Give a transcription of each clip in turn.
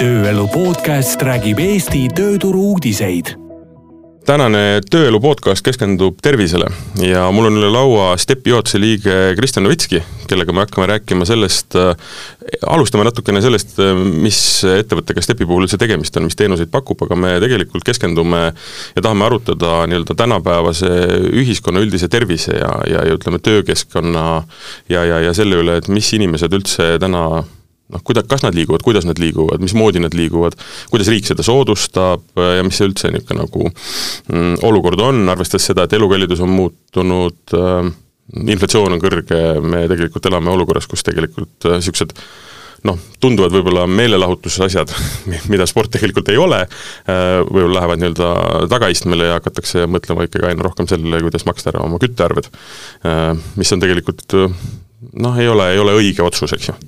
tööelu podcast räägib Eesti tööturu uudiseid. Tänane Tööelu podcast keskendub tervisele ja mul on üle laua Stepi juhatuse liige Kristjan Novitski, kellega me hakkame rääkima sellest äh,, alustame natukene sellest, äh, mis ettevõttega Stepi puhul üldse tegemist on, mis teenuseid pakub, aga me tegelikult keskendume ja tahame arutada nii-öelda tänapäevase ühiskonna üldise tervise ja, ja, ja ütleme, töökeskkonna ja, ja, ja selle üle, et mis inimesed üldse täna noh, kuida-, kas nad liiguvad, kuidas nad liiguvad, mismoodi nad liiguvad, kuidas riik seda soodustab äh, ja mis see üldse niisugune nagu mm, olukord on, arvestades seda, et elukallidus on muutunud äh,, inflatsioon on kõrge, me tegelikult elame olukorras, kus tegelikult niisugused äh, noh, tunduvad võib-olla meelelahutusasjad, mida sport tegelikult ei ole, äh, võib-olla lähevad nii-öelda tagaistmele ja hakatakse mõtlema ikkagi aina rohkem sellele, kuidas maksta ära oma küttearved. Mis on tegelikult noh, ei ole, ei ole õige otsus, eks ju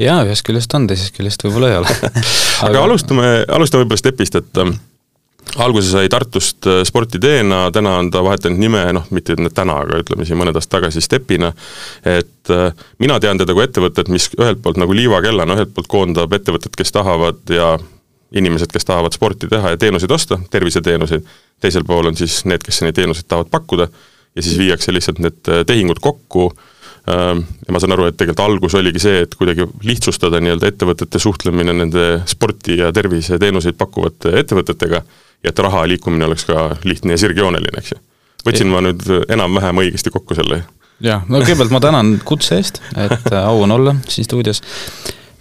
jaa, ühest küljest on, teisest küljest võib-olla ei ole. Aga, aga alustame, alustame võib-olla Stepist, et ähm, alguse sai Tartust äh, Sportideena, täna on ta vahetanud nime, noh, mitte nüüd täna, aga ütleme siin mõned aastad tagasi Stepina, et äh, mina tean teda kui ettevõtet, mis ühelt poolt nagu liivakellana, ühelt poolt koondab ettevõtted, kes tahavad ja inimesed, kes tahavad sporti teha ja teenuseid osta, terviseteenuseid, teisel pool on siis need, kes neid teenuseid tahavad pakkuda, ja siis viiakse lihtsalt need äh, tehingud kokku Ehm, ja ma saan aru, et tegelikult algus oligi see, et kuidagi lihtsustada nii-öelda ettevõtete suhtlemine nende sporti ja terviseteenuseid pakkuvate ettevõtetega ja et raha liikumine oleks ka lihtne ja sirgjooneline, eks ju. võtsin ma nüüd enam-vähem õigesti kokku selle? jah, no kõigepealt ma tänan kutse eest, et au on olla siin stuudios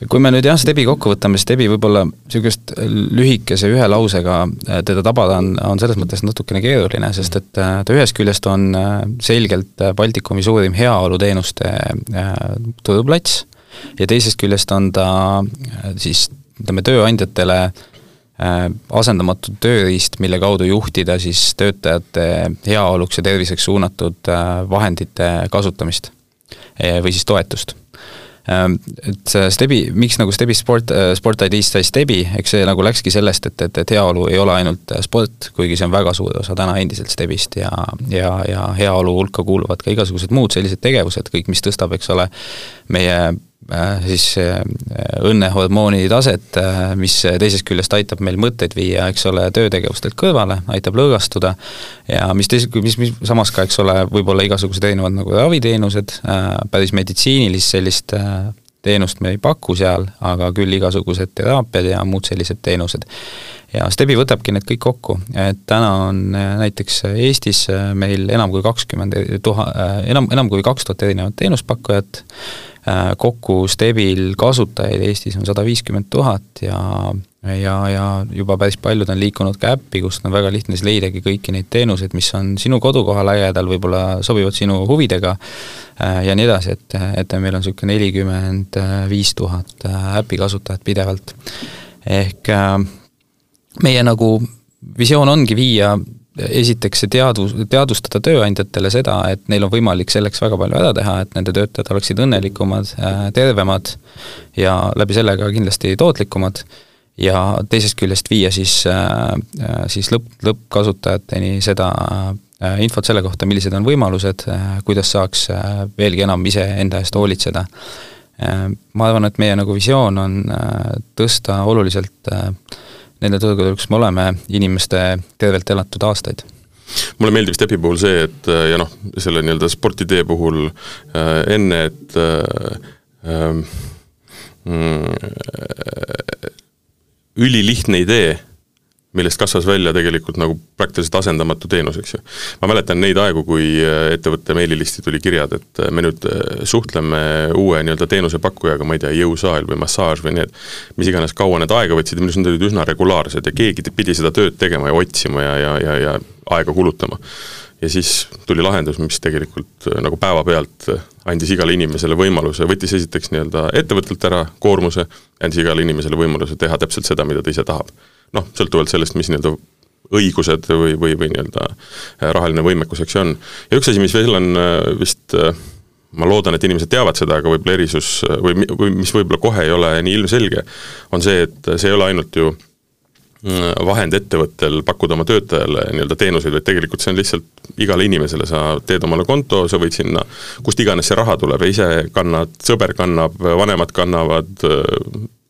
kui me nüüd jah, Stebi kokku võtame, siis Stebi võib-olla niisugust lühikese ühe lausega äh, teda tabada on, on selles mõttes natukene keeruline, sest et äh, ta ühest küljest on äh, selgelt Baltikumi suurim heaoluteenuste turuplats ja teisest küljest on ta siis ütleme, tööandjatele asendamatu tööriist, mille kaudu juhtida siis töötajate heaoluks ja terviseks suunatud vahendite kasutamist või siis toetust et see Stebi, miks nagu Stebi sport, äh, Sport ID-st sai Stebi, eks see nagu läkski sellest, et, et, et heaolu ei ole ainult äh, sport, kuigi see on väga suur osa täna endiselt Stebist ja, ja, ja heaolu hulka kuuluvad ka igasugused muud sellised tegevused, kõik, mis tõstab, eks ole, meie äh, siis õnnehormooni taset, mis teisest küljest aitab meil mõtteid viia, eks ole, töötegevustelt kõrvale, aitab lõõgastuda ja mis teis-, mis, mis samas ka, eks ole, võib-olla igasugused erinevad nagu raviteenused, päris meditsiinilist sellist teenust me ei paku seal, aga küll igasugused teraapiad ja muud sellised teenused. ja Stebi võtabki need kõik kokku, et täna on näiteks Eestis meil enam kui kakskümmend tuha-, enam, enam kui kaks tuhat erinevat teenuspakkujat, kokku Stebil kasutajaid Eestis on sada viiskümmend tuhat ja ja, ja juba päris paljud on liikunud ka äppi, kust on väga lihtne siis leidagi kõiki neid teenuseid, mis on sinu kodukoha lähedal, võib-olla sobivad sinu huvidega äh, ja nii edasi, et, et meil on niisugune nelikümmend viis tuhat äh, äpi kasutajat pidevalt. ehk äh, meie nagu visioon ongi viia esiteks see teadvus, teadvustada tööandjatele seda, et neil on võimalik selleks väga palju ära teha, et nende töötajad oleksid õnnelikumad, tervemad ja läbi selle ka kindlasti tootlikumad ja teisest küljest viia siis, äh, äh, siis lõpp, lõppkasutajateni seda äh, infot selle kohta, millised on võimalused, kuidas saaks veelgi enam iseenda eest hoolitseda. Ma arvan, et meie nagu visioon on tõsta oluliselt nende turgudel, kus me oleme, inimeste tervelt elatud aastaid. Mulle meeldib Stepi puhul see, et ja noh, selle nii-öelda sporditee puhul äh, enne, et äh, äh, ülilihtne idee, millest kasvas välja tegelikult nagu praktiliselt asendamatu teenus, eks ju. ma mäletan neid aegu, kui äh, ettevõtte meililisti tuli kirjad, et äh, me nüüd äh, suhtleme uue nii-öelda teenusepakkujaga, ma ei tea, jõusaal või massaaž või need, mis iganes, kaua need aega võtsid minu arust need olid üsna regulaarsed ja keegi pidi seda tööd tegema ja otsima ja, ja, ja, ja aega kulutama ja siis tuli lahendus, mis tegelikult nagu päevapealt andis igale inimesele võimaluse, võttis esiteks nii-öelda ettevõttelt ära koormuse, andis igale inimesele võimaluse teha täpselt seda, mida ta ise tahab. Noh, sõltuvalt sellest, mis nii-öelda õigused või, või, või nii-öelda äh, rahaline võimekus, eks ju on. ja üks asi, mis veel on vist ma loodan, et inimesed teavad seda, aga võib-olla erisus või, või mis võib-olla kohe ei ole nii ilmselge, on see, et see ei ole ainult ju vahend ettevõttel pakkuda oma töötajale nii-öelda teenuseid, vaid tegelikult see on lihtsalt igale inimesele, sa teed omale konto, sa võid sinna, kust iganes see raha tuleb ja ise kannad, sõber kannab, vanemad kannavad,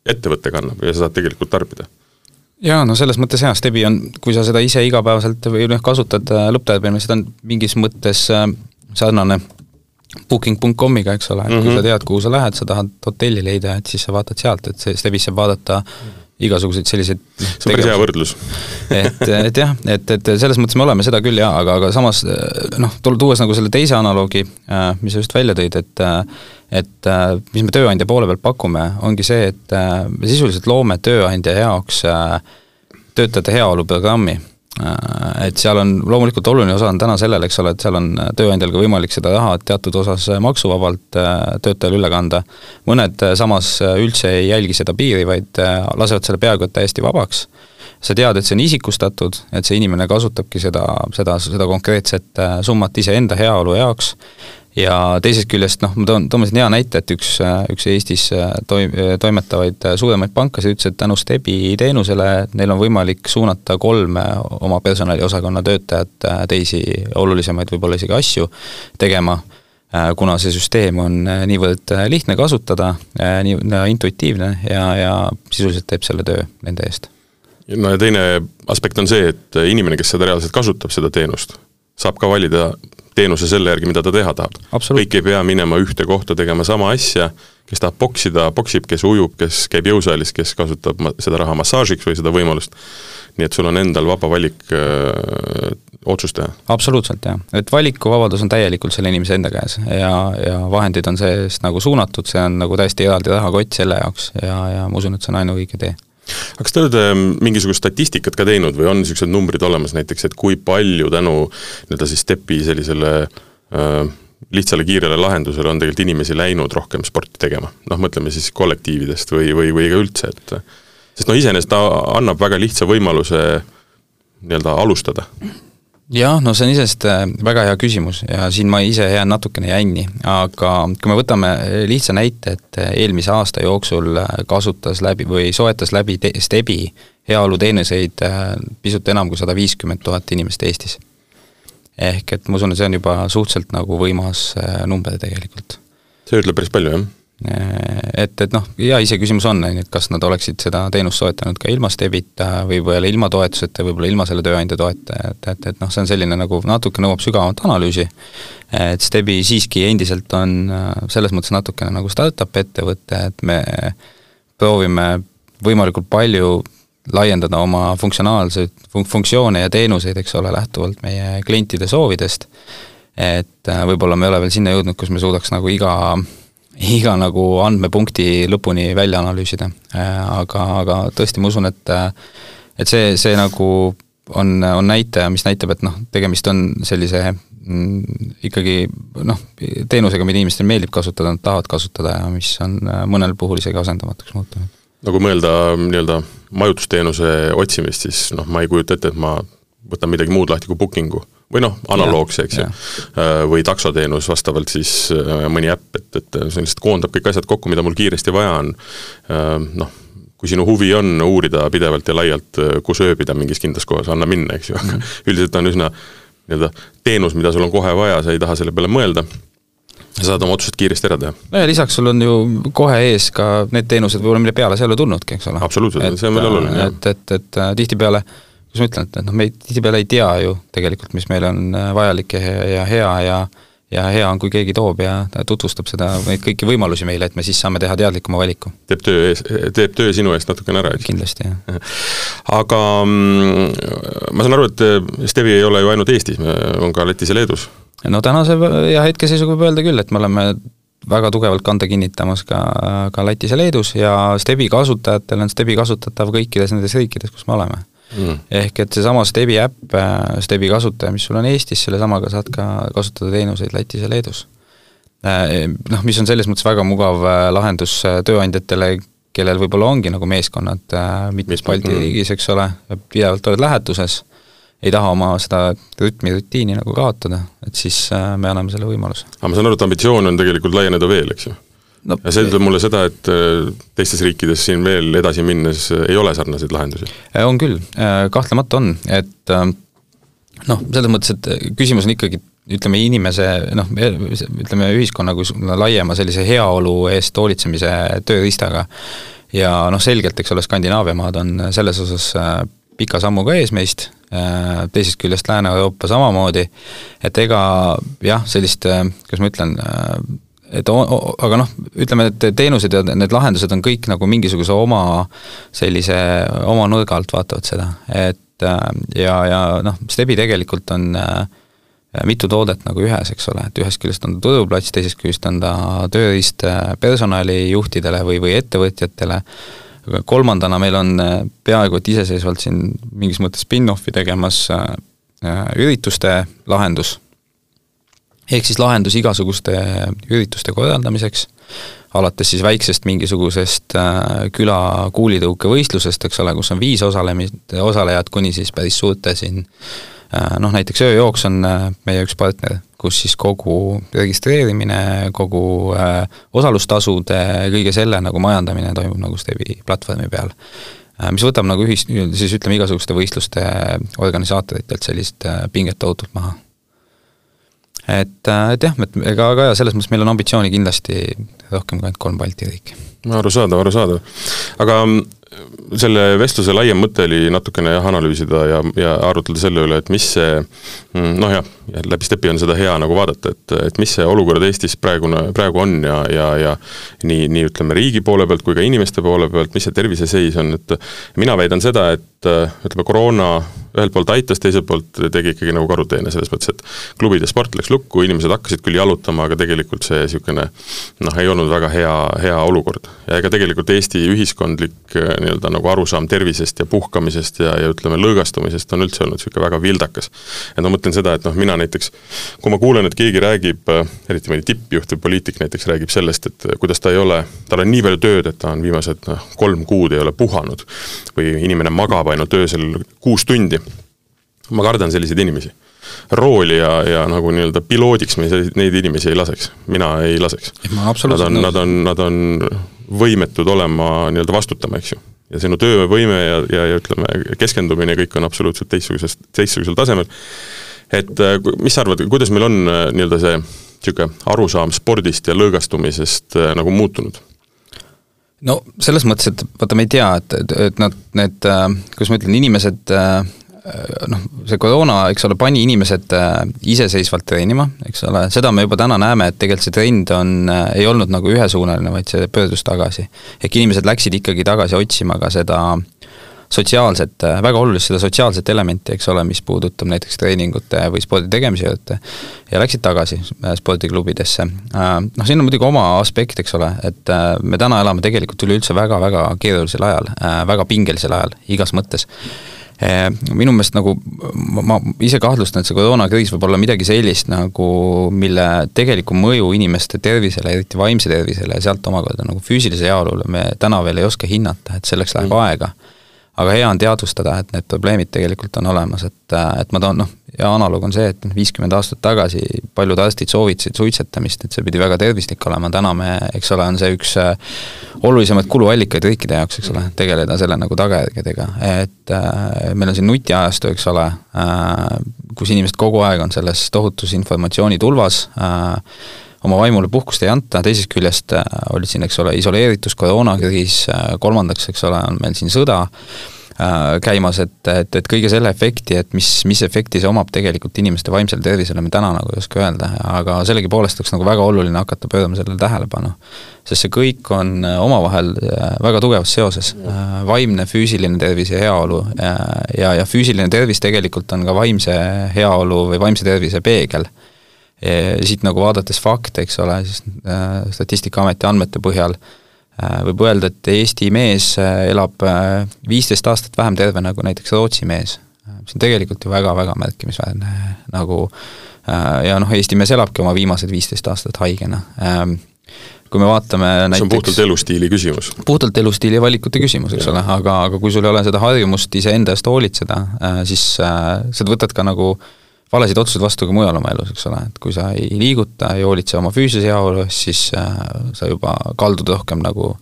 ettevõte kannab ja sa saad tegelikult tarbida jaa, no selles mõttes jaa, Stebi on, kui sa seda ise igapäevaselt või noh, kasutad äh, lõpptarbijana, seda on mingis mõttes äh, sarnane booking.comiga, eks ole, et mm -hmm. kui sa mhm. tead, kuhu sa lähed, sa tahad hotelli leida, et siis sa vaatad sealt, et see Stebis saab vaadata igasuguseid selliseid noh, see on päris hea võrdlus. et, et jah, et, et selles mõttes me oleme seda küll jaa, aga, aga samas noh, tuues nagu selle teise analoogi, mis sa just välja tõid, et et mis me tööandja poole pealt pakume, ongi see, et me sisuliselt loome tööandja jaoks töötajate heaolu programmi et seal on, loomulikult oluline osa on täna sellel, eks ole, et seal on tööandjal ka võimalik seda raha teatud osas maksuvabalt äh, töötajale üle kanda. mõned äh, samas üldse ei jälgi seda piiri, vaid lasevad selle peaaegu et täiesti vabaks. sa tead, et see on isikustatud, et see inimene kasutabki seda, seda, seda konkreetset summat iseenda heaolu jaoks ja teisest küljest noh, ma toon, toon siin hea näite, et üks, üks Eestis toi-, toimetavaid suuremaid pankasid ütles, et tänu Stebi teenusele neil on võimalik suunata kolme oma personaliosakonna töötajat teisi olulisemaid võib-olla isegi asju tegema, kuna see süsteem on niivõrd lihtne kasutada, nii intuitiivne ja, ja sisuliselt teeb selle töö nende eest. no ja teine aspekt on see, et inimene, kes seda reaalselt kasutab, seda teenust, saab ka valida teenuse selle järgi, mida ta teha tahab. kõik ei pea minema ühte kohta tegema sama asja, kes tahab poksida, poksib, kes ujub, kes käib jõusaalis, kes kasutab seda raha massaažiks või seda võimalust. nii et sul on endal vaba valik öö, otsust teha. absoluutselt, jah. et valikuvabadus on täielikult selle inimese enda käes ja, ja vahendid on see-eest nagu suunatud, see on nagu täiesti eraldi rahakott selle jaoks ja, ja ma usun, et see on ainuõige tee kas te olete mingisugust statistikat ka teinud või on niisugused numbrid olemas näiteks, et kui palju tänu nii-öelda siis STEP-i sellisele äh, lihtsale kiirele lahendusele on tegelikult inimesi läinud rohkem sporti tegema, noh mõtleme siis kollektiividest või, või, või ka üldse, et sest no iseenesest ta annab väga lihtsa võimaluse nii-öelda alustada jah, no see on iseenesest äh, väga hea küsimus ja siin ma ise jään natukene jänni, aga kui me võtame lihtsa näite, et äh, eelmise aasta jooksul äh, kasutas läbi või soetas läbi Stebi heaoluteenuseid pisut enam kui sada viiskümmend tuhat inimest Eestis. ehk et ma usun, et see on juba suhteliselt nagu võimas number tegelikult. see ütleb päris palju, jah Äh, et, et noh, ja iseküsimus on, on ju, et kas nad oleksid seda teenust soetanud ka ilma Stebita või võib-olla ilma toetuseta, võib-olla ilma selle tööandja toeta, et, et, et noh, see on selline nagu natuke nõuab sügavamat analüüsi, et Stebi siiski endiselt on äh, selles mõttes natukene nagu startup ettevõte, et me proovime võimalikult palju laiendada oma funktsionaalseid fun-, funktsioone ja teenuseid, eks ole, lähtuvalt meie klientide soovidest, et äh, võib-olla me ei ole veel sinna jõudnud, kus me suudaks nagu iga iga nagu andmepunkti lõpuni välja analüüsida. Äh, aga, aga tõesti, ma usun, et et see, see nagu on, on näitaja, mis näitab, et noh, tegemist on sellise mm, ikkagi noh, teenusega, mida inimestele meeldib kasutada, nad tahavad kasutada ja mis on äh, mõnel puhul isegi asendamatuks muutunud. no kui mõelda nii-öelda majutusteenuse otsimist, siis noh, ma ei kujuta ette, et ma võtan midagi muud lahti kui booking'u või noh, analoogse, eks ju, äh, või taksoteenus vastavalt siis äh, mõni äpp, et, et see lihtsalt koondab kõik asjad kokku, mida mul kiiresti vaja on, äh, noh, kui sinu huvi on uurida pidevalt ja laialt, kus ööbida mingis kindlas kohas, anna minna, eks ju, aga mhm. üldiselt on üsna nii-öelda teenus, mida sul on kohe vaja, sa ei taha selle peale mõelda, sa saad oma otsused kiiresti ära teha. no ja lisaks sul on ju kohe ees ka need teenused võib-olla, mille peale sa ei ole tulnudki, eks ole. absoluutselt, see on veel oluline, jah. et, et, et tihtipeale äh, kuidas ma ütlen, et, et noh, me tihtipeale ei tea ju tegelikult, mis meil on äh, vajalik ja, ja hea ja ja hea on, kui keegi toob ja tutvustab seda, kõiki võimalusi meile, et me siis saame teha teadlikuma valiku. teeb töö ees, teeb töö sinu eest natukene ära, kindlasti, jah. aga mm, ma saan aru, et äh, Stevi ei ole ju ainult Eestis, on ka Lätis ja Leedus? no tänase ja hetkeseisuga võib öelda küll, et me oleme väga tugevalt kanda kinnitamas ka, ka Lätis ja Leedus ja Stebi kasutajatel on Stebi kasutatav kõikides nendes riikides, kus me oleme mm.. ehk et seesama Stebi äpp, äh, Stebi kasutaja, mis sul on Eestis, sellesamaga saad ka kasutada teenuseid Lätis ja Leedus. Äh, noh, mis on selles mõttes väga mugav äh, lahendus tööandjatele, kellel võib-olla ongi nagu meeskonnad mitmes Balti riigis, eks ole, pidevalt oled lähetuses, ei taha oma seda rütmi, rutiini nagu kaotada, et siis me anname selle võimaluse. aga ma saan aru, et ambitsioon on tegelikult laieneda veel, eks ju? No, ja see ütleb mulle seda, et äh, teistes riikides siin veel edasi minnes äh, ei ole sarnaseid lahendusi? Äh, on küll, kahtlemata on, et noh, selles mõttes, et küsimus on ikkagi ütleme, inimese noh, ütleme ühiskonna kui laiema sellise heaolu eest hoolitsemise tööriistaga, ja noh, selgelt, eks ole, Skandinaavia maad on selles osas pika sammuga ees meist, teisest küljest Lääne-Euroopa samamoodi, et ega jah, sellist, kuidas ma ütlen, et o-, aga noh, ütleme, et teenused ja need lahendused on kõik nagu mingisuguse oma sellise, oma nurga alt vaatavad seda, et äh, ja, ja noh, Stebi tegelikult on äh, mitu toodet nagu ühes, eks ole, et ühest küljest on ta turuplats, teisest küljest on ta tööriist äh, personalijuhtidele või, või ettevõtjatele, kolmandana meil on peaaegu et iseseisvalt siin mingis mõttes spin-offi tegemas ürituste lahendus ehk siis lahendus igasuguste ürituste korraldamiseks, alates siis väiksest mingisugusest äh, küla kuulitõukevõistlusest, eks ole, kus on viis osalemist, osalejat, kuni siis päris suurte siin äh, noh, näiteks ööjooks on äh, meie üks partner, kus siis kogu registreerimine, kogu osalustasude, kõige selle nagu majandamine toimub nagu Stevi platvormi peal. mis võtab nagu ühist, siis ütleme, igasuguste võistluste organisaatoritelt sellist pinget tohutult maha et, äh, et jah, et ega ka selles mõttes meil on ambitsiooni kindlasti rohkem kui ainult kolm Balti riiki. arusaadav, arusaadav. aga selle vestluse laiem mõte oli natukene jah, analüüsida ja, ja arutleda selle üle, et mis see mm, noh jah, läbi Stepi on seda hea nagu vaadata, et, et mis see olukord Eestis praegune, praegu on ja, ja, ja nii, nii ütleme, riigi poole pealt kui ka inimeste poole pealt, mis see terviseseis on, et mina väidan seda, et ütleme, koroona ühelt poolt aitas, teiselt poolt tegi ikkagi nagu karuteene, selles mõttes, et klubid ja sport läks lukku, inimesed hakkasid küll jalutama, aga tegelikult see niisugune noh, ei olnud väga hea, hea olukord. ja ega tegelikult Eesti ühiskondlik nii-öelda nagu arusaam tervisest ja puhkamisest ja, ja ütleme, lõõgastumisest on üldse olnud niisugune väga vildakas. et ma mõtlen seda, et noh, mina näiteks, kui ma kuulen, et keegi räägib, eriti mõni tippjuht või poliitik näiteks räägib sellest, et kuidas ta ei ole, tal on nii palju tööd, et ta on viimased noh, kolm kuud ei ole puhanud või inimene magab ainult öösel kuus tundi, ma kardan selliseid inimesi rooli ja, ja nagu nii-öelda piloodiks me neid inimesi ei laseks, mina ei laseks. Nad on, nad on, nad on võimetud olema nii-öelda vastutama, eks ju. ja sinu töövõime ja, ja, ja ütleme, keskendumine ja kõik on absoluutselt teistsugusest, teistsugusel tasemel. et äh, mis sa arvad, kuidas meil on äh, nii-öelda see niisugune arusaam spordist ja lõõgastumisest äh, nagu muutunud? no selles mõttes, et vaata, me ei tea, et, et, et nad, need, kuidas ma ütlen, inimesed Äh, noh, see koroona, eks ole, pani inimesed äh, iseseisvalt treenima, eks ole, seda me juba täna näeme, et tegelikult see trend on, äh, ei olnud nagu ühesuunaline, vaid see pöördus tagasi. ehk inimesed läksid ikkagi tagasi otsima ka seda sotsiaalset, väga olulist seda sotsiaalset elementi, eks ole, mis puudutab näiteks treeningute või spordi tegemise juurde, ja läksid tagasi spordiklubidesse. Noh, siin on muidugi oma aspekt, eks ole, et me täna elame tegelikult üleüldse väga-väga keerulisel ajal, väga pingelisel ajal, igas mõttes minu meelest nagu ma ise kahtlustan, et see koroonakriis võib olla midagi sellist nagu, mille tegelikku mõju inimeste tervisele, eriti vaimse tervisele ja sealt omakorda nagu füüsilise heaolule me täna veel ei oska hinnata, et selleks läheb mm. aega aga hea on teadvustada, et need probleemid tegelikult on olemas, et, et ma toon noh, ja analoog on see, et noh, viiskümmend aastat tagasi paljud arstid soovitasid suitsetamist, et see pidi väga tervislik olema, täna me, eks ole, on see üks äh, olulisemaid kuluallikaid riikide jaoks, eks ole, tegeleda selle nagu tagajärgedega, et äh, meil on siin nutiajastu, eks ole äh,, kus inimesed kogu aeg on selles tohutus informatsioonitulvas äh,, oma vaimule puhkust ei anta, teisest küljest äh, olid siin, eks ole, isoleeritus, koroonakriis, äh, kolmandaks, eks ole, on meil siin sõda äh, käimas, et, et, et kõige selle efekti, et mis, mis efekti see omab tegelikult inimeste vaimsele tervisele, me täna nagu ei oska öelda, aga sellegipoolest oleks nagu väga oluline hakata pöörama sellele tähelepanu. sest see kõik on omavahel väga tugevas seoses, vaimne, füüsiline tervis ja heaolu ja, ja füüsiline tervis tegelikult on ka vaimse heaolu või vaimse tervise peegel siit nagu vaadates fakte, eks ole, siis äh, Statistikaameti andmete põhjal äh, võib öelda, et Eesti mees äh, elab viisteist aastat vähem tervena kui näiteks Rootsi mees. see on tegelikult ju väga-väga märkimisväärne nagu ja noh, Eesti mees elabki oma viimased viisteist aastat haigena ähm, kui me vaatame näiteks see on puhtalt elustiili küsimus? puhtalt elustiili ja valikute küsimus, eks ole, aga, aga kui sul ei ole seda harjumust iseenda eest hoolitseda, siis sa võtad ka nagu äh, valesid otsuseid vastu ka mujal oma elus, eks ole, et kui sa ei liiguta, ei hoolitse oma füüsilise heaolu eest, siis äh, sa juba kaldud rohkem nagu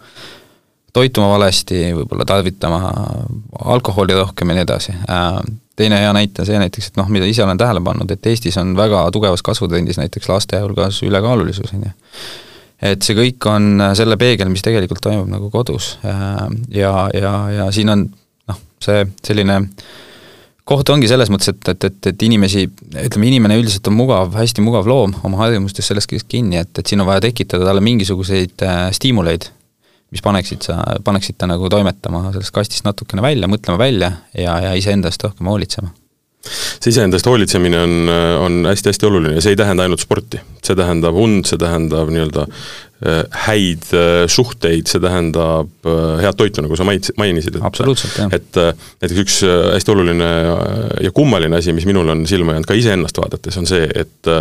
toituma valesti, võib-olla tarvitama alkoholi rohkem ja nii edasi äh,. teine hea näite on see näiteks, et noh, mida ise olen tähele pannud, et Eestis on väga tugevas kasvutrendis näiteks laste hulgas ülekaalulisus, on ju et see kõik on selle peegel, mis tegelikult toimub nagu kodus ja, ja, ja siin on noh, see selline koht ongi selles mõttes, et, et, et, et inimesi, ütleme, inimene üldiselt on mugav, hästi mugav loom oma harjumustes sellest kõigest kinni, et, et siin on vaja tekitada talle mingisuguseid äh, stiimuleid, mis paneksid sa, paneksid ta nagu toimetama sellest kastist natukene välja, mõtlema välja ja, ja iseenda eest rohkem hoolitsema see iseenda eest hoolitsemine on, on hästi-hästi oluline ja see ei tähenda ainult sporti. see tähendab und, see tähendab nii-öelda äh, häid äh, suhteid, see tähendab äh, head toitu, nagu sa mainisid, et et näiteks üks hästi oluline ja kummaline asi, mis minul on silma jäänud ka iseennast vaadates, on see, et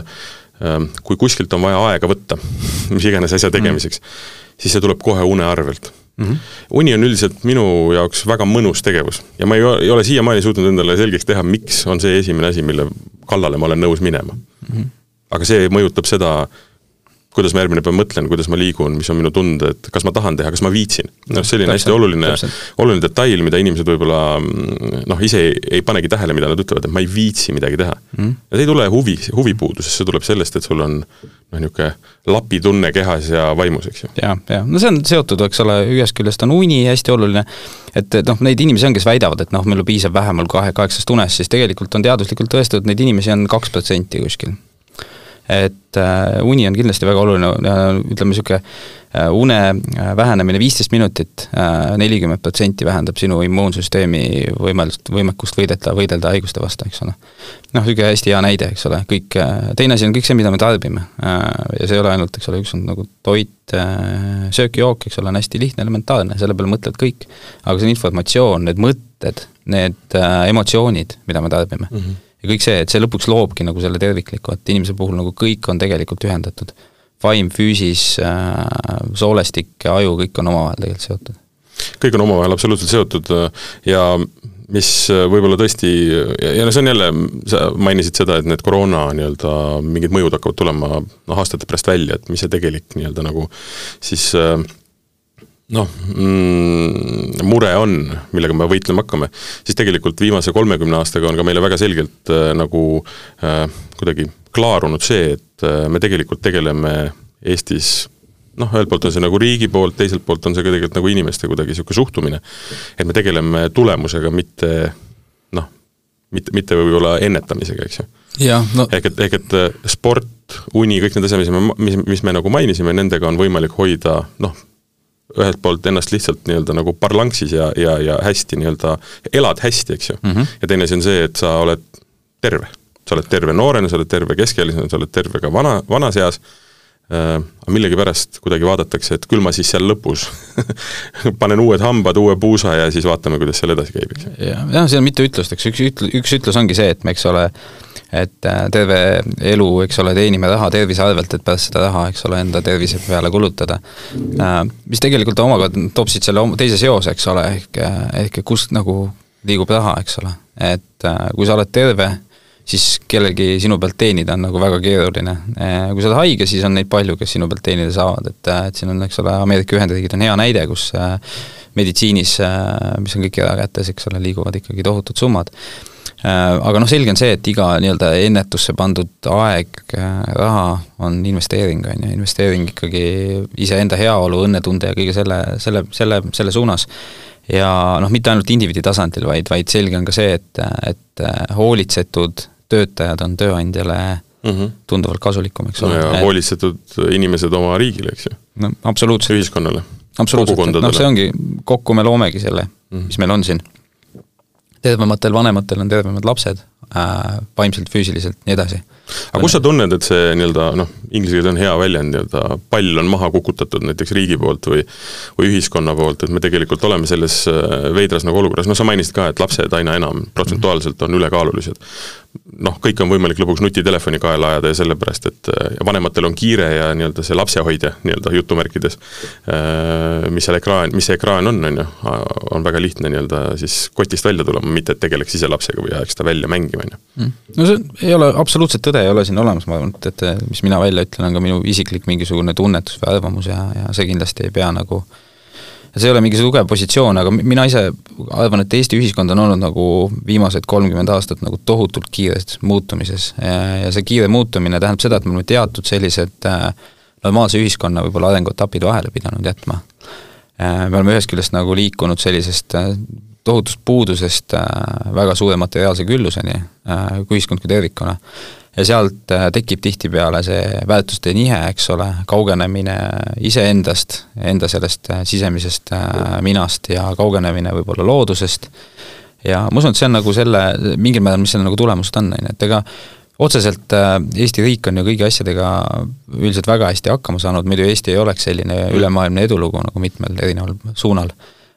kui kuskilt on vaja aega võtta, mis iganes asja tegemiseks mm., siis see tuleb kohe une arvelt mm. -hmm. uni on üldiselt minu jaoks väga mõnus tegevus ja ma ei, ei ole siiamaani suutnud endale selgeks teha, miks on see esimene asi, mille kallale ma olen nõus minema mm. -hmm. aga see mõjutab seda, kuidas ma järgmine päev mõtlen, kuidas ma liigun, mis on minu tunded, kas ma tahan teha, kas ma viitsin. noh, selline hästi oluline, oluline detail, mida inimesed võib-olla mm, noh, ise ei, ei panegi tähele, mida nad ütlevad, et ma ei viitsi midagi teha. Mm.. ja see ei tule huvi, huvipuudusest, see tuleb sellest, et sul on noh, niisugune lapitunne kehas ja vaimus, eks ju. jah, jah, no see on seotud, eks ole, ühest küljest on uni hästi oluline, et noh, neid inimesi on, kes väidavad, et noh, meil piisab vähemal kahe, kaheksast unest, siis tegelikult on teaduslikult tõestatud, neid inimesi on kaks protsenti kuskil et äh, uni on kindlasti väga oluline, ütleme niisugune äh, une äh, vähenemine viisteist minutit, nelikümmend protsenti vähendab sinu immuunsüsteemi võimelust, võimekust võidelda, võidelda haiguste vastu, eks ole. noh, niisugune hästi hea näide, eks ole, kõik, teine asi on kõik see, mida me tarbime. ja see ei ole ainult, eks ole, üks on nagu toit, söök-jook, eks ole, on hästi lihtne, elementaarne, selle peale mõtlevad kõik. aga see on informatsioon, need mõtted, need emotsioonid, mida me tarbime mm. -hmm ja kõik see, et see lõpuks loobki nagu selle tervikliku, et inimese puhul nagu kõik on tegelikult ühendatud. vaim, füüsis äh,, soolestik ja aju, kõik on omavahel tegelikult seotud. kõik on omavahel absoluutselt seotud äh, ja mis äh, võib-olla tõesti, ja no see on jälle, sa mainisid seda, et need koroona nii-öelda mingid mõjud hakkavad tulema noh, aastate pärast välja, et mis see tegelik nii-öelda nagu siis äh, noh mm,, mure on, millega me võitlema hakkame, siis tegelikult viimase kolmekümne aastaga on ka meile väga selgelt äh, nagu äh, kuidagi klaarunud see, et äh, me tegelikult tegeleme Eestis noh, ühelt poolt on see nagu riigi poolt, teiselt poolt on see ka tegelikult nagu inimeste kuidagi niisugune suhtumine, et me tegeleme tulemusega, mitte noh, mitte, mitte võib-olla ennetamisega, eks ju. No. ehk et, ehk et äh, sport, uni, kõik need asjad, mis me, mis, mis me nagu mainisime, nendega on võimalik hoida noh, ühelt poolt ennast lihtsalt nii-öelda nagu parlanksis ja, ja, ja hästi nii-öelda, elad hästi, eks ju mm. -hmm. ja teine asi on see, et sa oled terve. sa oled terve noorena, sa oled terve keskealisena, sa oled terve ka vana, vanas eas äh,, aga millegipärast kuidagi vaadatakse, et küll ma siis seal lõpus panen uued hambad, uue puusa ja siis vaatame, kuidas seal edasi käib, eks ju. jah, siin on mitu ütlust, eks üks ütle, üks ütlus ongi see, et me, eks ole, et äh, terve elu, eks ole, teenime raha tervise arvelt, et pärast seda raha, eks ole, enda tervise peale kulutada. Äh, mis tegelikult omakorda toob siit selle teise seose, eks ole, ehk, ehk kust nagu liigub raha, eks ole. et äh, kui sa oled terve, siis kellelgi sinu pealt teenida on nagu väga keeruline. kui sa oled haige, siis on neid palju, kes sinu pealt teenida saavad, et, et siin on, eks ole, Ameerika Ühendriigid on hea näide, kus meditsiinis, mis on kõik erakätes, eks ole, liiguvad ikkagi tohutud summad Äh, aga noh, selge on see, et iga nii-öelda ennetusse pandud aeg, äh, raha on investeering, on ju, investeering ikkagi iseenda heaolu, õnnetunde ja kõige selle, selle, selle, selle suunas. ja noh, mitte ainult indiviidi tasandil, vaid, vaid selge on ka see, et, et hoolitsetud töötajad on tööandjale mm -hmm. tunduvalt kasulikum, eks ole no. ja hoolitsetud inimesed oma riigile, eks ju. no absoluutselt. ühiskonnale. absoluutselt, noh, see ongi, kokku me loomegi selle mm, -hmm. mis meil on siin tervematel vanematel on tervemad lapsed äh,, vaimselt, füüsiliselt, nii edasi. aga kus sa tunned, et see nii-öelda noh, inglise keeles on hea väljend, nii-öelda pall on maha kukutatud näiteks riigi poolt või või ühiskonna poolt, et me tegelikult oleme selles äh, veidras nagu olukorras, noh sa mainisid ka, et lapsed aina enam protsentuaalselt on ülekaalulised. Noh, kõik on võimalik lõpuks nutitelefoni kaela ajada ja sellepärast, et äh, vanematel on kiire ja nii-öelda see lapsehoidja nii-öelda jutumärkides, äh, mis seal ekraan, mis see ekraan on, on ju, on väga lihtne nii-öelda siis kotist välja tulema, mitte et tegeleks ise lapsega või ajaks ta välja mängima, on ju. Mm. no see ei ole, absoluutselt tõde ei ole siin olemas, ma arvan, et, et mis mina välja ütlen, on ka minu isiklik mingisugune tunnetus või arvamus ja, ja see kindlasti ei pea nagu äh, see ei ole mingi tugev positsioon, aga mina ise arvan, et Eesti ühiskond on olnud nagu viimased kolmkümmend aastat nagu tohutult kiires muutumises ja, see kiire muutumine tähendab seda, et me oleme teatud sellised äh, normaalse ühiskonna võib-olla arenguetapid vahele pidanud jätma. me oleme ühest küljest nagu liikunud sellisest tohutust puudusest väga suure materiaalse külluseni kui ühiskond kui tervikuna ja sealt äh, tekib tihtipeale see väärtuste nihe, eks ole, kaugenemine iseendast, enda sellest äh, sisemisest äh, minast ja kaugenemine võib-olla loodusest, ja ma usun, et see on nagu selle, mingil määral, mis selle nagu tulemused on, on ju, et ega otseselt Eesti riik on ju kõigi asjadega üldiselt väga hästi hakkama saanud, muidu Eesti ei oleks selline ülemaailmne edulugu nagu mitmel erineval suunal.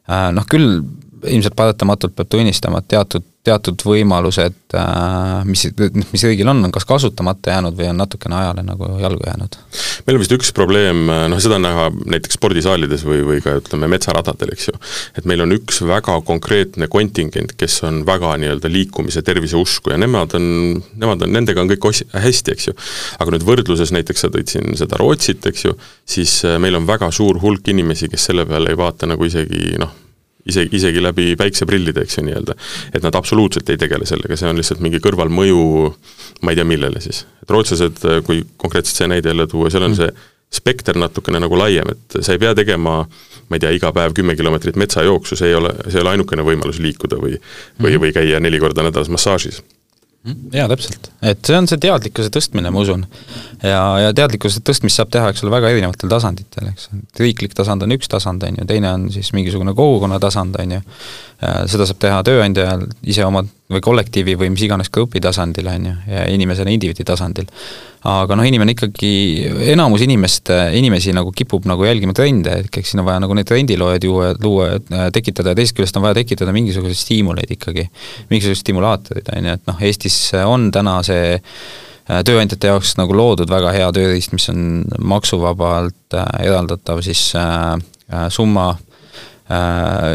Noh küll ilmselt paratamatult peab tunnistama, et teatud teatud võimalused, äh, mis, mis riigil on, on kas kasutamata jäänud või on natukene ajale nagu jalgu jäänud? meil on vist üks probleem, noh seda on näha näiteks spordisaalides või, või ka ütleme, metsaradadel, eks ju, et meil on üks väga konkreetne kontingent, kes on väga nii-öelda liikumise tervise usku ja nemad on, nemad on, nendega on kõik os-, hästi, eks ju. aga nüüd võrdluses näiteks sa tõid siin seda Rootsit, eks ju, siis äh, meil on väga suur hulk inimesi, kes selle peale ei vaata nagu isegi noh, isegi, isegi läbi päikseprillide, eks ju, nii-öelda. et nad absoluutselt ei tegele sellega, see on lihtsalt mingi kõrvalmõju ma ei tea, millele siis. et rootslased, kui konkreetselt see näide jälle tuua, seal on mm. see spekter natukene nagu laiem, et sa ei pea tegema ma ei tea, iga päev kümme kilomeetrit metsajooksu, see ei ole, see ei ole ainukene võimalus liikuda või või mm., või käia neli korda nädalas massaažis jaa, täpselt. et see on see teadlikkuse tõstmine, ma usun. ja, ja teadlikkuse tõstmist saab teha, eks ole, väga erinevatel tasanditel, eks. riiklik tasand on üks tasand, on ju, teine on siis mingisugune kogukonna tasand, on ju, seda saab teha tööandja ise oma või kollektiivi või mis iganes grupi tasandil, on ju, ja inimesena indiviidi tasandil. Aga noh, inimene ikkagi, enamus inimest, inimesi nagu kipub nagu jälgima trende, et eks siin on vaja nagu neid trendiloojaid juua, luua, tekitada ja teisest küljest on vaja tekitada mingisuguseid stiimuleid ikkagi, mingisuguseid stimulaatorid, on ju, et noh, Eestis on täna see äh, tööandjate jaoks nagu loodud väga hea tööriist, mis on maksuvabalt äh, eraldatav siis äh, summa Äh,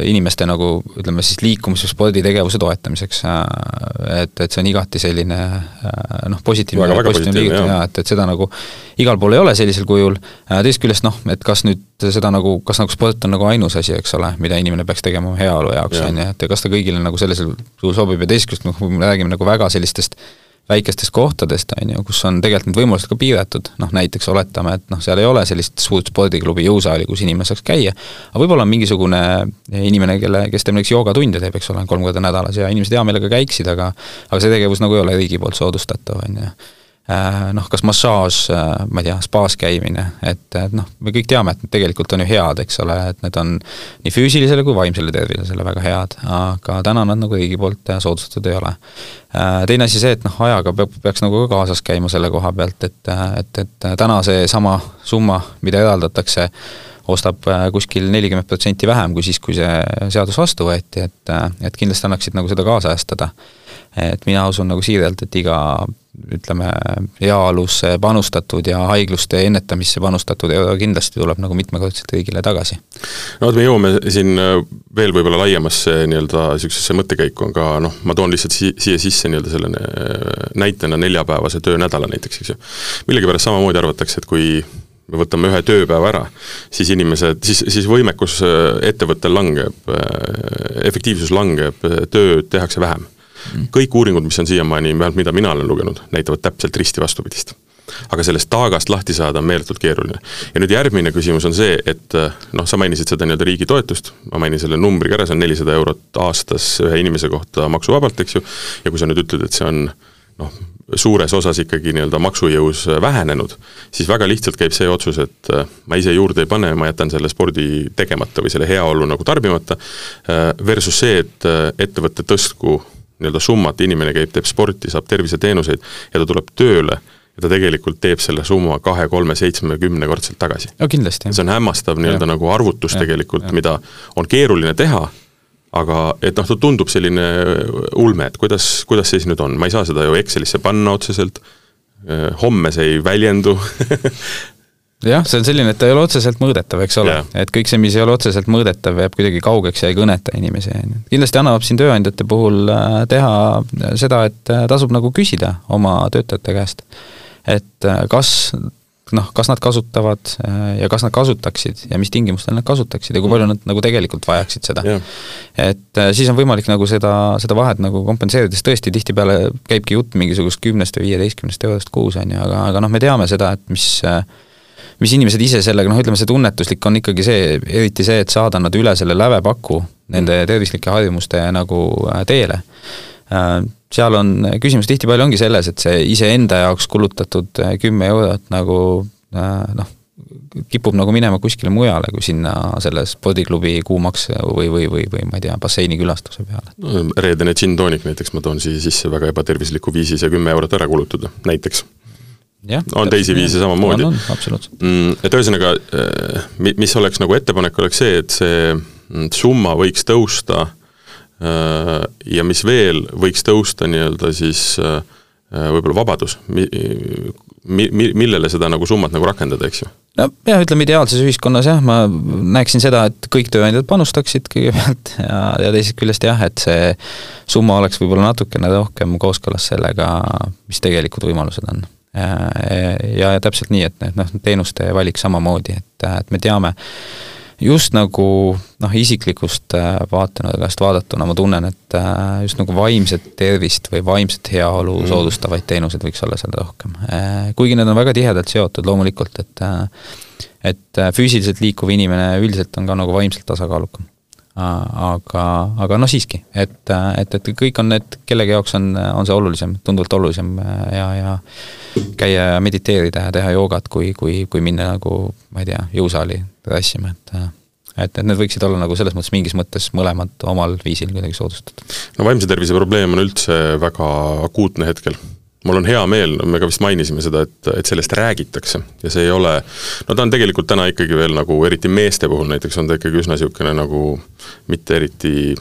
inimeste nagu ütleme siis liikumis- või sporditegevuse toetamiseks, äh, et, et see on igati selline äh, noh, positiivne, positiivne liigutus jaa, et, et seda nagu igal pool ei ole sellisel kujul, teisest küljest noh, et kas nüüd seda nagu, kas nagu sport on nagu ainus asi, eks ole, mida inimene peaks tegema heaolu jaoks, on ju, et kas ta kõigile nagu sellisel kujul sobib ja teisest küljest noh, kui me räägime nagu väga sellistest väikestest kohtadest, on ju, kus on tegelikult need võimalused ka piiratud, noh näiteks oletame, et noh, seal ei ole sellist suurt spordiklubi, jõusaali, kus inimene saaks käia, aga võib-olla on mingisugune inimene, kelle, kes teeb näiteks joogatunde teeb, eks ole, kolm korda nädalas ja inimesed hea meelega käiksid, aga aga see tegevus nagu ei ole riigi poolt soodustatav, on ju noh, kas massaaž, äh, ma ei tea, spaas käimine, et, et noh, me kõik teame, et need tegelikult on ju head, eks ole, et need on nii füüsilisele kui vaimsele tervisele väga head, aga täna nad nagu riigi poolt äh, soodustatud ei ole. Teine asi see, et noh, ajaga peab, peaks nagu ka kaasas käima selle koha pealt, et, et, et täna seesama summa, mida eraldatakse, ostab kuskil nelikümmend protsenti vähem kui siis, kui see seadus vastu võeti, et, et kindlasti annaksid nagu seda kaasajastada et mina usun nagu siiralt, et iga ütleme, heaolusse panustatud ja haigluste ennetamisse panustatud euro kindlasti tuleb nagu mitmekordselt riigile tagasi. no vot, me jõuame siin äh, veel võib-olla laiemasse nii-öelda niisugusesse mõttekäiku, aga noh, ma toon lihtsalt si-, siia sisse nii-öelda selline äh, näitena neljapäevase töönädala näiteks, eks ju. millegipärast samamoodi arvatakse, et kui me võtame ühe tööpäeva ära, siis inimesed, siis, siis võimekus äh, ettevõttel langeb, efektiivsus langeb, tööd tehakse vähem kõik uuringud, mis on siiamaani, vähemalt mida mina olen lugenud, näitavad täpselt risti vastupidist. aga sellest taagast lahti saada on meeletult keeruline. ja nüüd järgmine küsimus on see, et noh, sa mainisid seda nii-öelda riigi toetust, ma mainin selle numbri ka ära, see on nelisada eurot aastas ühe inimese kohta maksuvabalt, eks ju, ja kui sa nüüd ütled, et see on noh, suures osas ikkagi nii-öelda maksujõus vähenenud, siis väga lihtsalt käib see otsus, et ma ise juurde ei pane, ma jätan selle spordi tegemata või selle heaolu nagu tarbimata, versus see, et ettevõte tõstku nii-öelda summat, inimene käib, teeb sporti, saab terviseteenuseid ja ta tuleb tööle ja ta tegelikult teeb selle summa kahe, kolme, seitsme, kümnekordselt tagasi. no kindlasti. see on hämmastav nii-öelda nagu arvutus ja, tegelikult, mida on keeruline teha, aga et noh, ta tundub selline ulme, et kuidas, kuidas see siis nüüd on, ma ei saa seda ju Excelisse panna otseselt, homme see ei väljendu. Jah, see on selline, et ta ei ole otseselt mõõdetav, eks ole. Et kõik see, mis ei ole otseselt mõõdetav, jääb kuidagi kaugeks ja ei kõneta inimesi, on ju. kindlasti annab siin tööandjate puhul äh, teha seda, et äh, tasub nagu küsida oma töötajate käest, et äh, kas noh, kas nad kasutavad ja kas nad kasutaksid ja mis tingimustel nad kasutaksid ja kui palju nad nagu tegelikult vajaksid seda. Yeah.. et siis on võimalik nagu seda, seda vahet nagu kompenseerida, sest tõesti tihtipeale käibki jutt mingisugust kümnest või viieteistkümnest eurost kuus, on ju, aga, aga noh, me teame seda, et mis mis inimesed ise sellega, noh ütleme, see tunnetuslik on ikkagi see, eriti see, et saada nad üle selle lävepaku nende tervislike harjumuste nagu äh, teele. äh, seal on, küsimus tihtipeale ongi selles, et see iseenda jaoks kulutatud äh, kümme eurot nagu noh, kipub nagu minema kuskile mujale, kui sinna selle spordiklubi kuumaks või, või, või, või ma ei tea, basseini külastuse peale. no reedene gin tonic näiteks ma toon siia sisse väga ebatervisliku viisi see kümme eurot ära kulutada, näiteks. on teisi viise samamoodi. mm,. et ühesõnaga, mis oleks nagu ettepanek, oleks see, et see mm, summa võiks tõusta Äh, ja mis veel võiks tõusta nii-öelda siis äh, võib-olla vabadus, mi-, mi-, millele seda nagu summat nagu rakendada, eks ju? nojah, ütleme ideaalses ühiskonnas jah, ma näeksin seda, et kõik tööandjad panustaksid kõigepealt ja, ja teisest küljest jah, et see summa oleks võib-olla natukene rohkem kooskõlas sellega, mis tegelikud võimalused on. ja, ja, ja täpselt nii, et noh, teenuste valik samamoodi, et, et me teame, just nagu noh, isiklikust äh, vaatenurgast vaadatuna ma tunnen, et äh, just nagu vaimset tervist või vaimset heaolu mm. soodustavaid teenuseid võiks olla seal rohkem. Äh, kuigi need on väga tihedalt seotud loomulikult, et et füüsiliselt liikuv inimene üldiselt on ka nagu vaimselt tasakaalukam. Aga, aga noh, siiski, et, et, et kõik on need, kellegi jaoks on, on see olulisem, tunduvalt olulisem ja, ja käia ja mediteerida ja teha joogat, kui, kui, kui minna nagu ma ei tea, jõusaali tassima, et et, et need võiksid olla nagu selles mõttes mingis mõttes mõlemad omal viisil kuidagi soodustatud. no vaimse tervise probleem on üldse väga akuutne hetkel. Mul on hea meel, me ka vist mainisime seda, et, et sellest räägitakse. Ja see ei ole, no ta on tegelikult täna ikkagi veel nagu, eriti meeste puhul näiteks, on ta ikkagi üsna niisugune nagu mitte eriti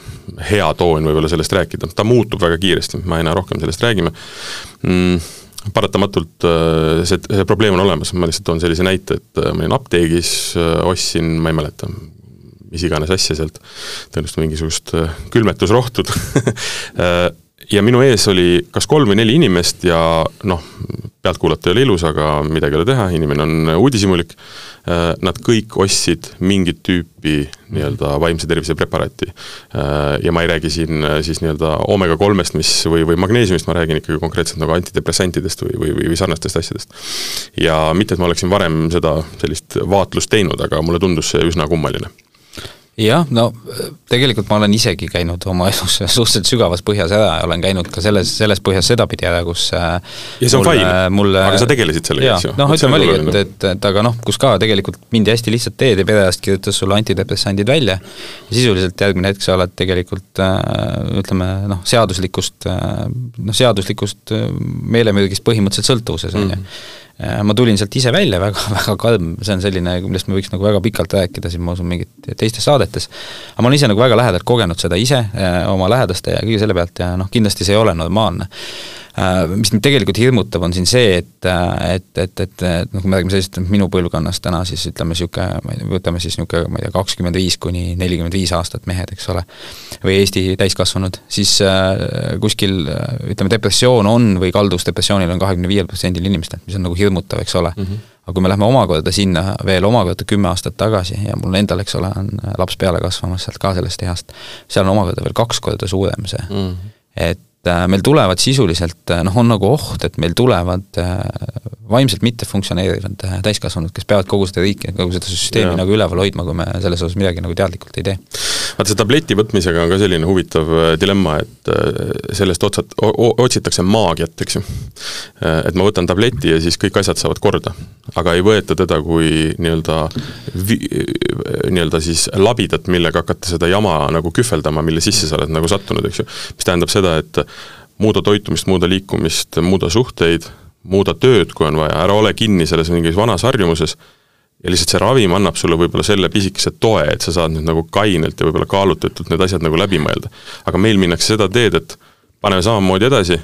hea toon võib-olla sellest rääkida, ta muutub väga kiiresti, ma aina rohkem sellest räägime. Mm paratamatult äh, see, see probleem on olemas, ma lihtsalt toon sellise näite, et äh, ma olin apteegis, äh, ostsin, ma ei mäleta, mis iganes asja sealt, tõenäoliselt mingisugust külmetusrohtud ja minu ees oli kas kolm või neli inimest ja noh, pealtkuulata ei ole ilus, aga midagi ei ole teha, inimene on uudishimulik, äh, nad kõik ostsid mingit tüüpi nii-öelda vaimse tervise preparaati. Ja ma ei räägi siin siis nii-öelda oomega kolmest, mis või, või magneesiumist, ma räägin ikkagi konkreetselt nagu antidepressantidest või, või, või sarnastest asjadest. ja mitte, et ma oleksin varem seda sellist vaatlust teinud, aga mulle tundus see üsna kummaline jah, no tegelikult ma olen isegi käinud oma elus suhteliselt sügavas põhjas ära ja olen käinud ka selles, selles põhjas sedapidi ära, kus äh, ja see on fine, aga sa tegelesid sellega, eks ju? noh, ütleme oligi, et, et, et aga noh, kus ka tegelikult mindi hästi lihtsalt teed ja perearst kirjutas sulle antidepressandid välja ja sisuliselt järgmine hetk sa oled tegelikult äh, ütleme noh, seaduslikust äh, noh, seaduslikust meelemürgist põhimõtteliselt sõltuvuses, on ju mhm. Äh, ma tulin sealt ise välja väga, väga karm, see on selline, millest me võiks nagu väga pikalt rääkida siin, ma usun, mingit teistes saadetes, aga ma olen ise nagu väga lähedalt kogenud seda ise, äh, oma lähedaste ja kõige selle pealt ja noh, kindlasti see ei ole normaalne. Äh, mis mind tegelikult hirmutab, on siin see, et, äh, et, et, et, et noh, kui me räägime sellisest minu põlvkonnast täna, siis ütleme niisugune, ma ei tea, võtame siis niisugune, ma ei tea, kakskümmend viis kuni nelikümmend viis aastat mehed, eks ole, või Eesti täiskasvanud, siis äh, kuskil ütleme, depressioon on või kalduvus depressioonile on kahekümne viiel protsendil inimestel, mis on nagu hirmutav, eks ole mm. -hmm aga kui me läheme omakorda sinna veel omakorda kümme aastat tagasi ja mul endal, eks ole, on laps peale kasvamas sealt ka sellest east, seal on omakorda veel kaks korda suurem see mm. -hmm. et Äh, meil tulevad sisuliselt, äh, noh, on nagu oht, et meil tulevad äh, vaimselt mittefunktsioneerivad täiskasvanud, kes peavad kogu seda riiki, kogu seda süsteemi ja. nagu üleval hoidma, kui me selles osas midagi nagu teadlikult ei tee. vaata, see tableti võtmisega on ka selline huvitav dilemma, et sellest otsat-, otsitakse maagiat, eks ju. et ma võtan tableti ja siis kõik asjad saavad korda. aga ei võeta teda kui nii-öelda vi-, nii-öelda siis labidat, millega hakata seda jama nagu kühveldama, mille sisse sa oled nagu sattunud, eks ju. mis tähendab seda, et muuda toitumist, muuda liikumist, muuda suhteid, muuda tööd, kui on vaja, ära ole kinni selles mingis vanas harjumuses ja lihtsalt see ravim annab sulle võib-olla selle pisikese toe, et sa saad nüüd nagu kainelt ja võib-olla kaalutletult need asjad nagu läbi mõelda. aga meil minnakse seda teed, et paneme samamoodi edasi,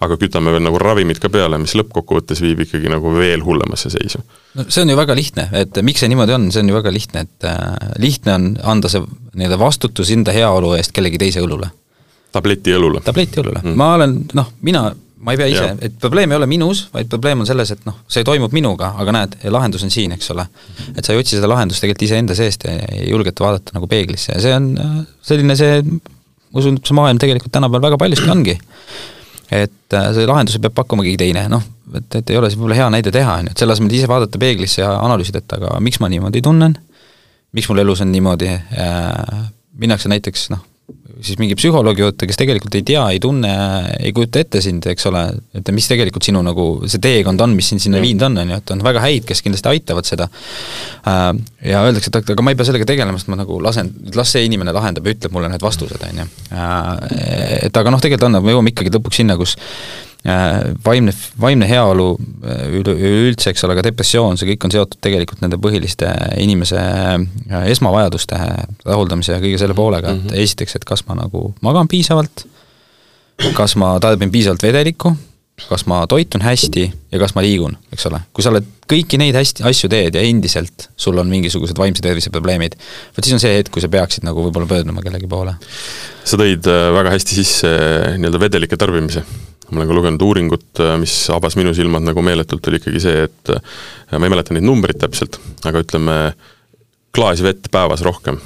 aga kütame veel nagu ravimid ka peale, mis lõppkokkuvõttes viib ikkagi nagu veel hullemasse seisu. no see on ju väga lihtne, et miks see niimoodi on, see on ju väga lihtne, et äh, lihtne on anda see nii-öelda vastutus enda heaolu eest kellegi teise õlule tableti õlule? tableti õlule mm., ma olen noh, mina, ma ei pea ise, et probleem ei ole minus, vaid probleem on selles, et noh, see toimub minuga, aga näed, lahendus on siin, eks ole. et sa ei otsi seda lahendust tegelikult iseenda seest ja ei julgeta vaadata nagu peeglisse ja see on äh, selline see, ma usun, et see maailm tegelikult tänapäeval väga paljuski ongi. et äh, see lahenduse peab pakkuma keegi teine, noh, et, et ei ole see võib-olla hea näide teha, on ju, et selle asemel, ise vaadata peeglisse ja analüüsida, et aga miks ma niimoodi tunnen, miks mul elus on niimoodi, minnakse näiteks noh, siis mingi psühholoogi juurde, kes tegelikult ei tea, ei tunne, ei kujuta ette sind, eks ole, et mis tegelikult sinu nagu see teekond on, mis sind sinna viinud on, on ju, et on väga häid, kes kindlasti aitavad seda. Äh, ja öeldakse, et aga ma ei pea sellega tegelema, sest ma nagu lasen, las see inimene lahendab ja ütleb mulle need vastused, on ju. Äh, et aga noh, tegelikult on, me jõuame ikkagi lõpuks sinna, kus vaimne, vaimne heaolu äh, üleüldse, eks ole, ka depressioon, see kõik on seotud tegelikult nende põhiliste inimese äh, esmavajaduste rahuldamise ja kõige selle poolega, et mhm. esiteks, et kas ma nagu magan piisavalt, kas ma tarbin piisavalt vedelikku, kas ma toitun hästi ja kas ma liigun, eks ole. kui sa oled kõiki neid hästi, asju teed ja endiselt sul on mingisugused vaimse tervise probleemid, vot siis on see hetk, kui sa peaksid nagu võib-olla pöörduma kellegi poole. sa tõid väga hästi sisse nii-öelda vedelike tarbimise ma olen ka lugenud uuringut, äh, mis avas minu silmad nagu meeletult, oli ikkagi see, et äh, ma ei mäleta neid numbreid täpselt, aga ütleme, klaas vett päevas rohkem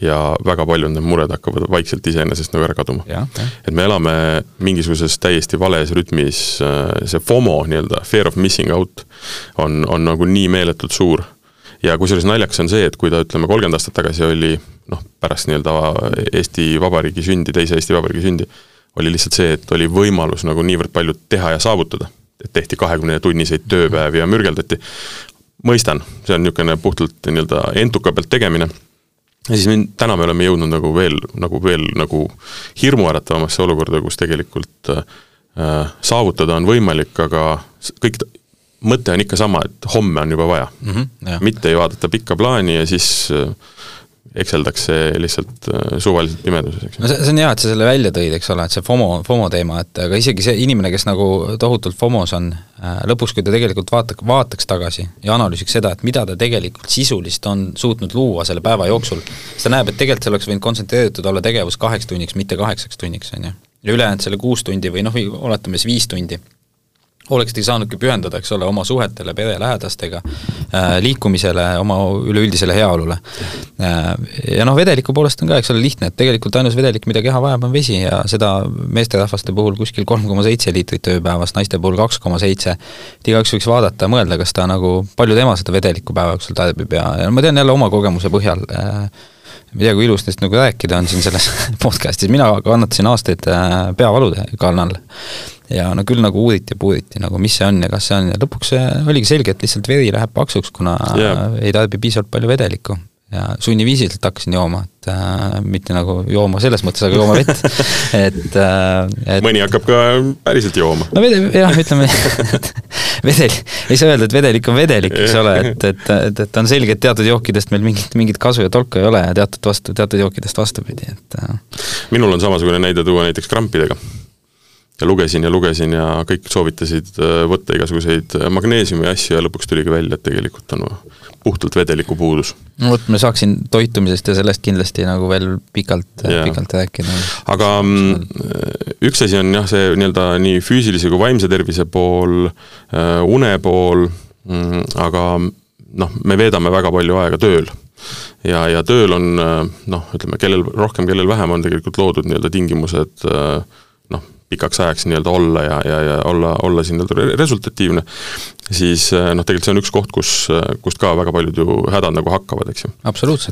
ja väga paljud need mured hakkavad vaikselt iseenesest nagu ära kaduma. et me elame mingisuguses täiesti vales rütmis, äh, see FOMO nii-öelda, fear of missing out, on, on nagu nii meeletult suur. ja kusjuures naljakas on see, et kui ta ütleme, kolmkümmend aastat tagasi oli noh, pärast nii-öelda Eesti Vabariigi sündi, teise Eesti Vabariigi sündi, oli lihtsalt see, et oli võimalus nagu niivõrd palju teha ja saavutada. et tehti kahekümne tunniseid tööpäevi ja mürgeldati, mõistan, see on niisugune puhtalt nii-öelda entuka pealt tegemine, ja siis mind, täna me oleme jõudnud nagu veel, nagu veel nagu hirmuäratavamasse olukorda, kus tegelikult äh, saavutada on võimalik, aga kõik, mõte on ikka sama, et homme on juba vaja mm. -hmm, mitte ei vaadata pikka plaani ja siis äh, ekseldakse lihtsalt äh, suvaliselt pimeduses, eks. no see, see on hea, et sa selle välja tõid, eks ole, et see FOMO, FOMO teema, et aga isegi see inimene, kes nagu tohutult FOMO-s on, äh, lõpuks, kui ta tegelikult vaata-, vaataks tagasi ja analüüsiks seda, et mida ta tegelikult sisulist on suutnud luua selle päeva jooksul, siis ta näeb, et tegelikult see oleks võinud kontsentreeritud olla tegevus kaheks tunniks, mitte kaheksaks tunniks, on ju. ja ülejäänud selle kuus tundi või noh, oletame siis viis tundi oleksid saanudki pühendada, eks ole, oma suhetele, pere lähedastega, äh, liikumisele, oma üleüldisele heaolule. Äh, ja noh, vedeliku poolest on ka, eks ole, lihtne, et tegelikult ainus vedelik, mida keha vajab, on vesi ja seda meesterahvaste puhul kuskil kolm koma seitse liitrit ööpäevas, naiste puhul kaks koma seitse. et igaüks võiks vaadata, mõelda, kas ta nagu, palju tema seda vedelikku päeva jooksul tarbib ja, ja ma tean jälle oma kogemuse põhjal äh, ma ei tea, kui ilus neist nagu rääkida on siin selles podcast'is, mina kannatasin aastaid peavalude kannal ja no küll nagu uuriti ja puuriti nagu, mis see on ja kas see on ja lõpuks oligi selge, et lihtsalt veri läheb paksuks, kuna yeah. ei tarbi piisavalt palju vedelikku. Ja sunniviisiliselt hakkasin jooma, et äh, mitte nagu jooma selles mõttes, aga jooma vett et, äh, et mõni hakkab ka päriselt jooma. no vede-, jah, ütleme vedel, ei saa öelda, et vedelik on vedelik, eks ole, et, et, et, et on selge, et teatud jookidest meil mingit, mingit kasu ja tolku ei ole ja teatud vastu, teatud jookidest vastupidi, et äh. minul on samasugune näide tuua näiteks krampidega ja lugesin ja lugesin ja kõik soovitasid äh, võtta igasuguseid äh, magneesiumi asju ja lõpuks tuligi välja, et tegelikult on puhtalt vedeliku puudus. no vot, ma saaksin toitumisest ja sellest kindlasti nagu veel pikalt, pikalt rääkida. aga mm, üks asi on jah, see nii-öelda nii füüsilise kui vaimse tervise pool, äh, une pool, mm, aga noh, me veedame väga palju aega tööl ja, ja tööl on noh, ütleme, kellel rohkem, kellel vähem, on tegelikult loodud nii-öelda tingimused äh, pikaks ajaks nii-öelda olla ja, ja, ja olla, olla siin nii-öelda resultatiivne, siis eh, noh, tegelikult see on üks koht, kus, kust ka väga paljud ju hädad nagu hakkavad, eks ju.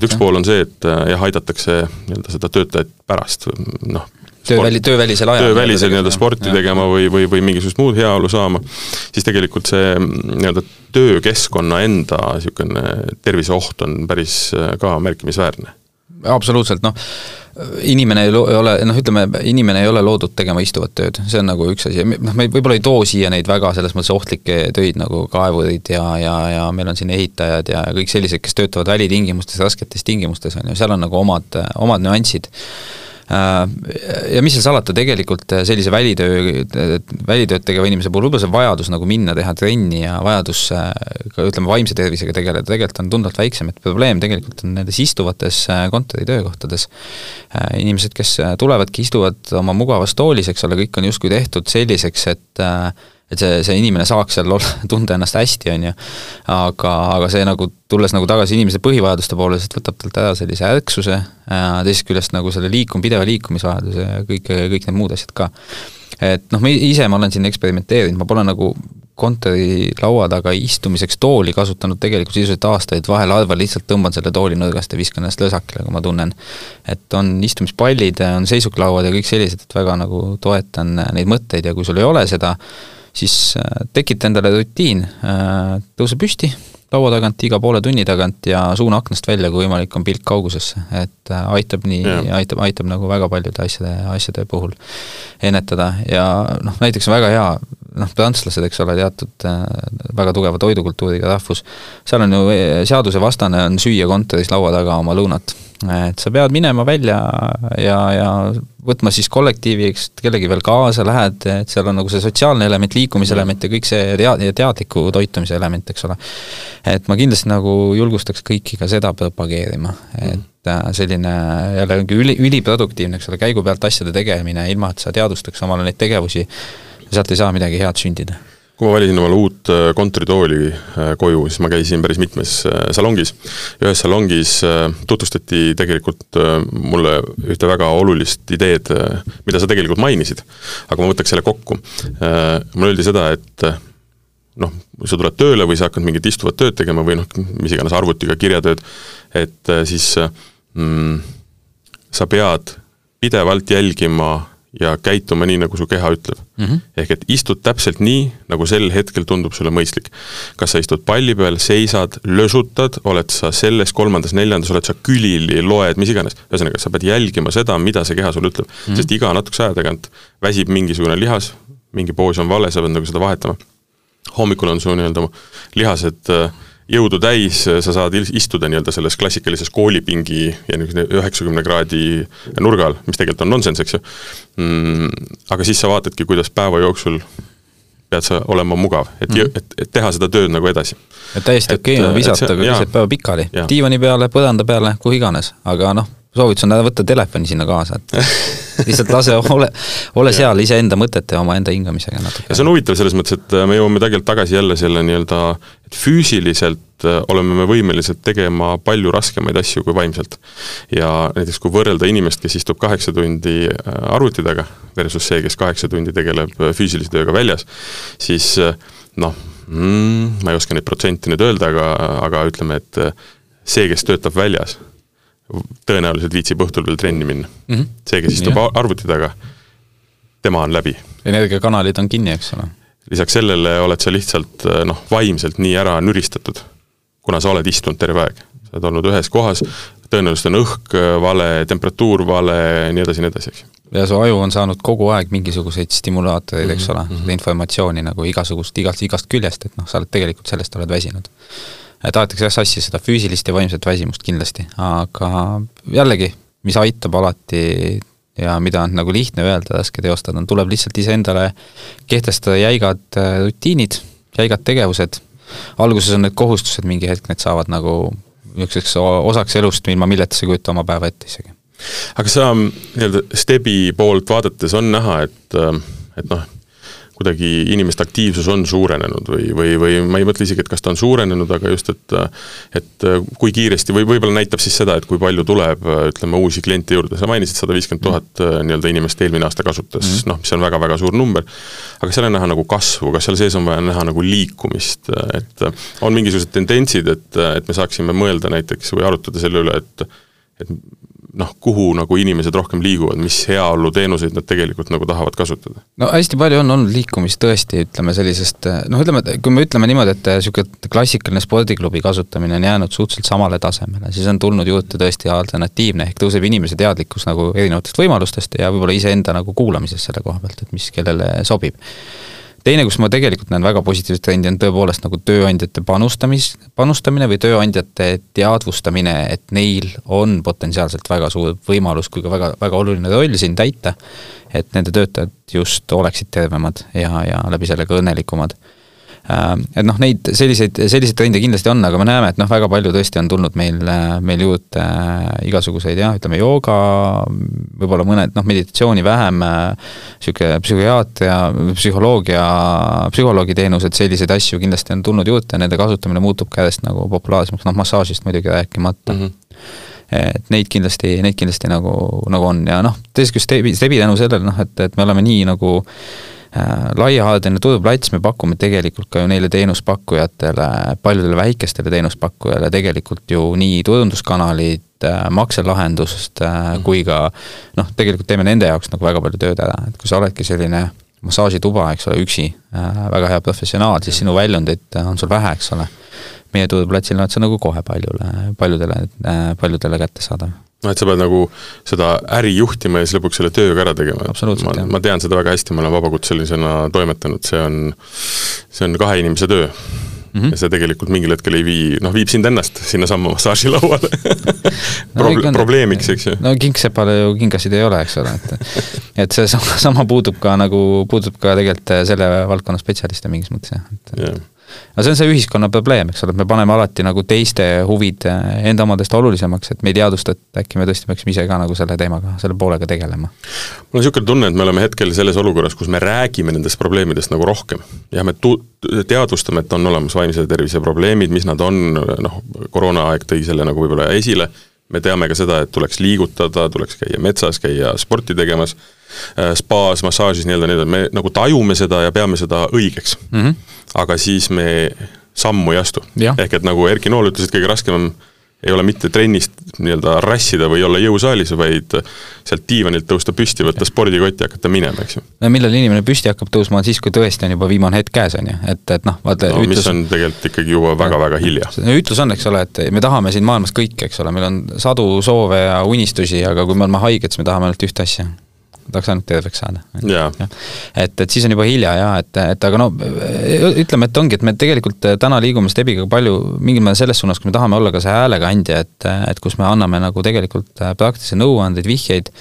üks jah. pool on see, et eh, jah, aidatakse nii-öelda seda töötajat pärast, noh, tööväli, töövälisel ajal. töövälisel nii-öelda sporti jah. tegema või, või, või mingisugust muud heaolu saama, siis tegelikult see nii-öelda töökeskkonna enda niisugune terviseoht on päris eh, ka märkimisväärne. Absoluutselt, noh inimene ei ole, noh, ütleme, inimene ei ole loodud tegema istuvat tööd, see on nagu üks asi, noh, me võib-olla ei too siia neid väga selles mõttes ohtlikke töid nagu kaevurid ja, ja, ja meil on siin ehitajad ja kõik sellised, kes töötavad välitingimustes, rasketes tingimustes, on ju, seal on nagu omad, omad nüansid ja mis seal salata, tegelikult sellise välitöö, välitööd tegeva inimese puhul võib-olla see vajadus nagu minna, teha trenni ja vajadus ka ütleme, vaimse tervisega tegeleda, tegelikult on tunduvalt väiksem, et probleem tegelikult on nendes istuvates äh, kontoritöökohtades. Äh, inimesed, kes tulevadki, istuvad oma mugavas toolis, eks ole, kõik on justkui tehtud selliseks, et et see, see inimene saaks seal olla, tunda ennast hästi, on ju, aga, aga see nagu, tulles nagu tagasi inimese põhivajaduste poole, siis võtab talt ära sellise ärksuse, teisest küljest nagu selle liikum-, pideva liikumisvajaduse ja kõik, kõik need muud asjad ka. et noh, ma ise, ma olen siin eksperimenteerinud, ma pole nagu kontorilaua taga istumiseks tooli kasutanud tegelikult sisuliselt aastaid, vahel harva lihtsalt tõmban selle tooli nõrgast ja viskan ennast lösakile, kui ma tunnen, et on istumispallid, on seisuklauad ja kõik sellised, et väga nagu toetan neid mõtteid ja kui sul ei ole seda, siis äh, tekita endale rutiin, äh, tõuse püsti, laua tagant iga poole tunni tagant ja suuna aknast välja, kui võimalik, on pilk kaugusesse, et äh, aitab nii, aitab, aitab nagu väga paljude asjade, asjade puhul ennetada. Ja noh, näiteks väga hea, noh, prantslased, eks ole, teatud äh, väga tugeva toidukultuuriga rahvus, seal on ju äh, seadusevastane on süüa kontoris laua taga oma lõunat. et sa pead minema välja ja, ja võtma siis kollektiivi, eks kellegi veel kaasa lähed, et seal on nagu see sotsiaalne element, liikumiselement ja kõik see tea-, teadliku toitumise element, eks ole. et ma kindlasti nagu julgustaks kõiki ka seda propageerima, et äh, selline jällegi üli, üliproduktiivne, eks ole, käigu pealt asjade tegemine, ilma et sa teadvustaks omale neid tegevusi, sealt ei saa midagi head sündida kui ma valisin omale uut äh, kontoritooli äh, koju, siis ma käisin päris mitmes äh, salongis. ühes salongis tutvustati tegelikult mulle ühte väga olulist ideed, mida sa tegelikult mainisid, aga ma võtaks selle kokku. mulle öeldi seda, et noh, sa tuled tööle või sa hakkad mingit istuvat tööd tegema või noh, mis iganes arvutiga kirjatööd, et siis mm, sa pead pidevalt jälgima ja käituma nii, nagu su keha ütleb mm. -hmm. ehk et istud täpselt nii, nagu sel hetkel tundub sulle mõistlik. kas sa istud palli peal, seisad, lösutad, oled sa selles, kolmandas, neljandas, oled sa külili, loed, mis iganes, ühesõnaga, sa pead jälgima seda, mida see keha sulle ütleb mm. -hmm. sest iga natukese aja tagant väsib mingisugune lihas, mingi poos on vale, sa pead nagu seda vahetama. hommikul on su nii-öelda lihased äh, jõudu täis, sa saad istuda nii-öelda selles klassikalises koolipingi ja niisugune üheksakümne kraadi nurga all, mis tegelikult on nonsense, eks ju. Mm,. aga siis sa vaatadki, kuidas päeva jooksul pead sa olema mugav, et mm, et, et teha seda tööd nagu edasi. täiesti okei okay, on visata ka keset päeva pikali, diivani peale, põranda peale, kuhu iganes, aga noh, soovitus on võtta telefoni sinna kaasa, et lihtsalt lase, ole, ole seal iseenda mõtete ja omaenda hingamisega natuke. see on huvitav selles mõttes, et me jõuame tegelikult tagasi jälle selle nii-öelda, et füüsiliselt äh, oleme me võimelised tegema palju raskemaid asju kui vaimselt. ja näiteks kui võrrelda inimest, kes istub kaheksa tundi äh, arvuti taga, versus see, kes kaheksa tundi tegeleb äh, füüsilise tööga väljas, siis noh mm,, ma ei oska neid protsente nüüd öelda, aga, aga ütleme, et see, kes töötab väljas, tõenäoliselt viitsib õhtul veel trenni minna mm. -hmm. see, kes istub ja. arvuti taga, tema on läbi. energiakanalid on kinni, eks ole. lisaks sellele oled sa lihtsalt noh, vaimselt nii ära nüristatud, kuna sa oled istunud terve aeg. sa oled olnud ühes kohas, tõenäoliselt on õhk vale, temperatuur vale, nii edasi, nii edasi, eks ja su aju on saanud kogu aeg mingisuguseid stimulaatoreid, eks ole mm, -hmm. informatsiooni nagu igasugust, igast, igast küljest, et noh, sa oled tegelikult sellest oled väsinud tahetakse jah sassi seda füüsilist ja vaimset väsimust kindlasti, aga jällegi, mis aitab alati ja mida on nagu lihtne öelda, raske teostada, tuleb lihtsalt iseendale kehtestada jäigad äh, rutiinid, jäigad tegevused, alguses on need kohustused, mingi hetk need saavad nagu niisuguseks osaks elust, ilma milleta sa ei kujuta oma päeva ette isegi. aga sa nii-öelda Stebi poolt vaadates on näha, et, äh, et noh, kuidagi inimeste aktiivsus on suurenenud või, või, või ma ei mõtle isegi, et kas ta on suurenenud, aga just, et et kui kiiresti või võib-olla näitab siis seda, et kui palju tuleb, ütleme, uusi kliente juurde, sa mainisid sada viiskümmend tuhat nii-öelda inimest eelmine aasta kasutas. Mm, -hmm. noh, mis on väga-väga suur number, aga seal on näha nagu kasvu, kas seal sees on vaja näha nagu liikumist, et on mingisugused tendentsid, et, et me saaksime mõelda näiteks või arutada selle üle, et et noh, kuhu nagu inimesed rohkem liiguvad, mis heaoluteenuseid nad tegelikult nagu tahavad kasutada? no hästi palju on olnud liikumist tõesti, ütleme sellisest noh, ütleme, kui me ütleme niimoodi, et niisugune klassikaline spordiklubi kasutamine on jäänud suhteliselt samale tasemele, siis on tulnud juurde tõesti alternatiivne, ehk tõuseb inimese teadlikkus nagu erinevatest võimalustest ja võib-olla iseenda nagu kuulamisest selle koha pealt, et mis kellele sobib teine, kus ma tegelikult näen väga positiivset trendi, on tõepoolest nagu tööandjate panustamis, panustamine või tööandjate teadvustamine, et neil on potentsiaalselt väga suur võimalus kui ka väga, väga oluline roll siin täita, et nende töötajad just oleksid tervemad ja, ja läbi selle ka õnnelikumad et noh, neid selliseid, selliseid trende kindlasti on, aga me näeme, et noh, väga palju tõesti on tulnud meil, meil juurde äh, igasuguseid jah, ütleme jooga, võib-olla mõned noh, meditatsiooni vähem, niisugune äh, psühhiaatria, psühholoogia, psühholoogiteenused, selliseid asju kindlasti on tulnud juurde nende kasutamine muutub ka järjest nagu populaarsemaks, noh massaažist muidugi rääkimata mm. -hmm et neid kindlasti, neid kindlasti nagu, nagu on ja noh, teiseks just Stebi, Stebi tänu sellele noh, et, et me oleme nii nagu laiahaardeline turuplats, me pakume tegelikult ka ju neile teenuspakkujatele, paljudele väikestele teenuspakkujale tegelikult ju nii turunduskanalit, makselahendust mm. kui ka noh, tegelikult teeme nende jaoks nagu väga palju tööd ära, et kui sa oledki selline massaažituba, eks ole, üksi, väga hea professionaal, siis sinu väljundit on sul vähe, eks ole. Meie tuduplatsil oled sa nagu kohe paljule, paljudele, paljudele kättesaadav noh, et sa pead nagu seda äri juhtima ja siis lõpuks selle tööga ära tegema. ma, ma tean seda väga hästi, ma olen vabakutselisena toimetanud, see on, see on kahe inimese töö mm. -hmm. ja see tegelikult mingil hetkel ei vii, noh, viib sind ennast sinnasamma massaažilauale Proble no, probleemiks, eks ju. no kingsepale ju kingasid ei ole, eks ole, et et see sama, sama puudub ka nagu, puudub ka tegelikult selle valdkonna spetsialiste mingis mõttes jah, et yeah aga see on see ühiskonna probleem, eks ole, et me paneme alati nagu teiste huvid eh, enda omadest olulisemaks, et me ei teadvusta, et äkki me tõesti peaksime ise ka nagu selle teemaga, selle poolega tegelema. mul on niisugune tunne, et me oleme hetkel selles olukorras, kus me räägime nendest probleemidest nagu rohkem. jah, me tu-, teadvustame, et on olemas vaimse tervise probleemid, mis nad on, noh, koroonaaeg tõi selle nagu võib-olla esile, me teame ka seda, et tuleks liigutada, tuleks käia metsas, käia sporti tegemas, äh, spaas, massaažis nii-öelda, nii-öelda, me nagu tajume seda ja peame seda õigeks mm. -hmm aga siis me sammu ei astu. ehk et nagu Erki Nool ütles, et kõige raskem ei ole mitte trennist nii-öelda rassida või olla jõusaalis, vaid sealt diivanilt tõusta püsti, võtta spordikott ja hakata minema, eks ju. no millal inimene püsti hakkab tõusma, on siis, kui tõesti on juba viimane hetk käes, on ju, et, et noh, vaata no, ütlus... mis on tegelikult ikkagi juba väga-väga hilja. ütlus on, eks ole, et me tahame siin maailmas kõike, eks ole, meil on sadu soove ja unistusi, aga kui me oleme haiged, siis me tahame ainult ühte asja tahaks ainult terveks saada. et, et siis on juba hilja ja et, et aga no ütleme, et ongi, et me tegelikult täna liigume Stebiga palju mingil määral selles suunas, kus me tahame olla ka see häälekandja, et, et kus me anname nagu tegelikult praktilisi nõuandeid, vihjeid,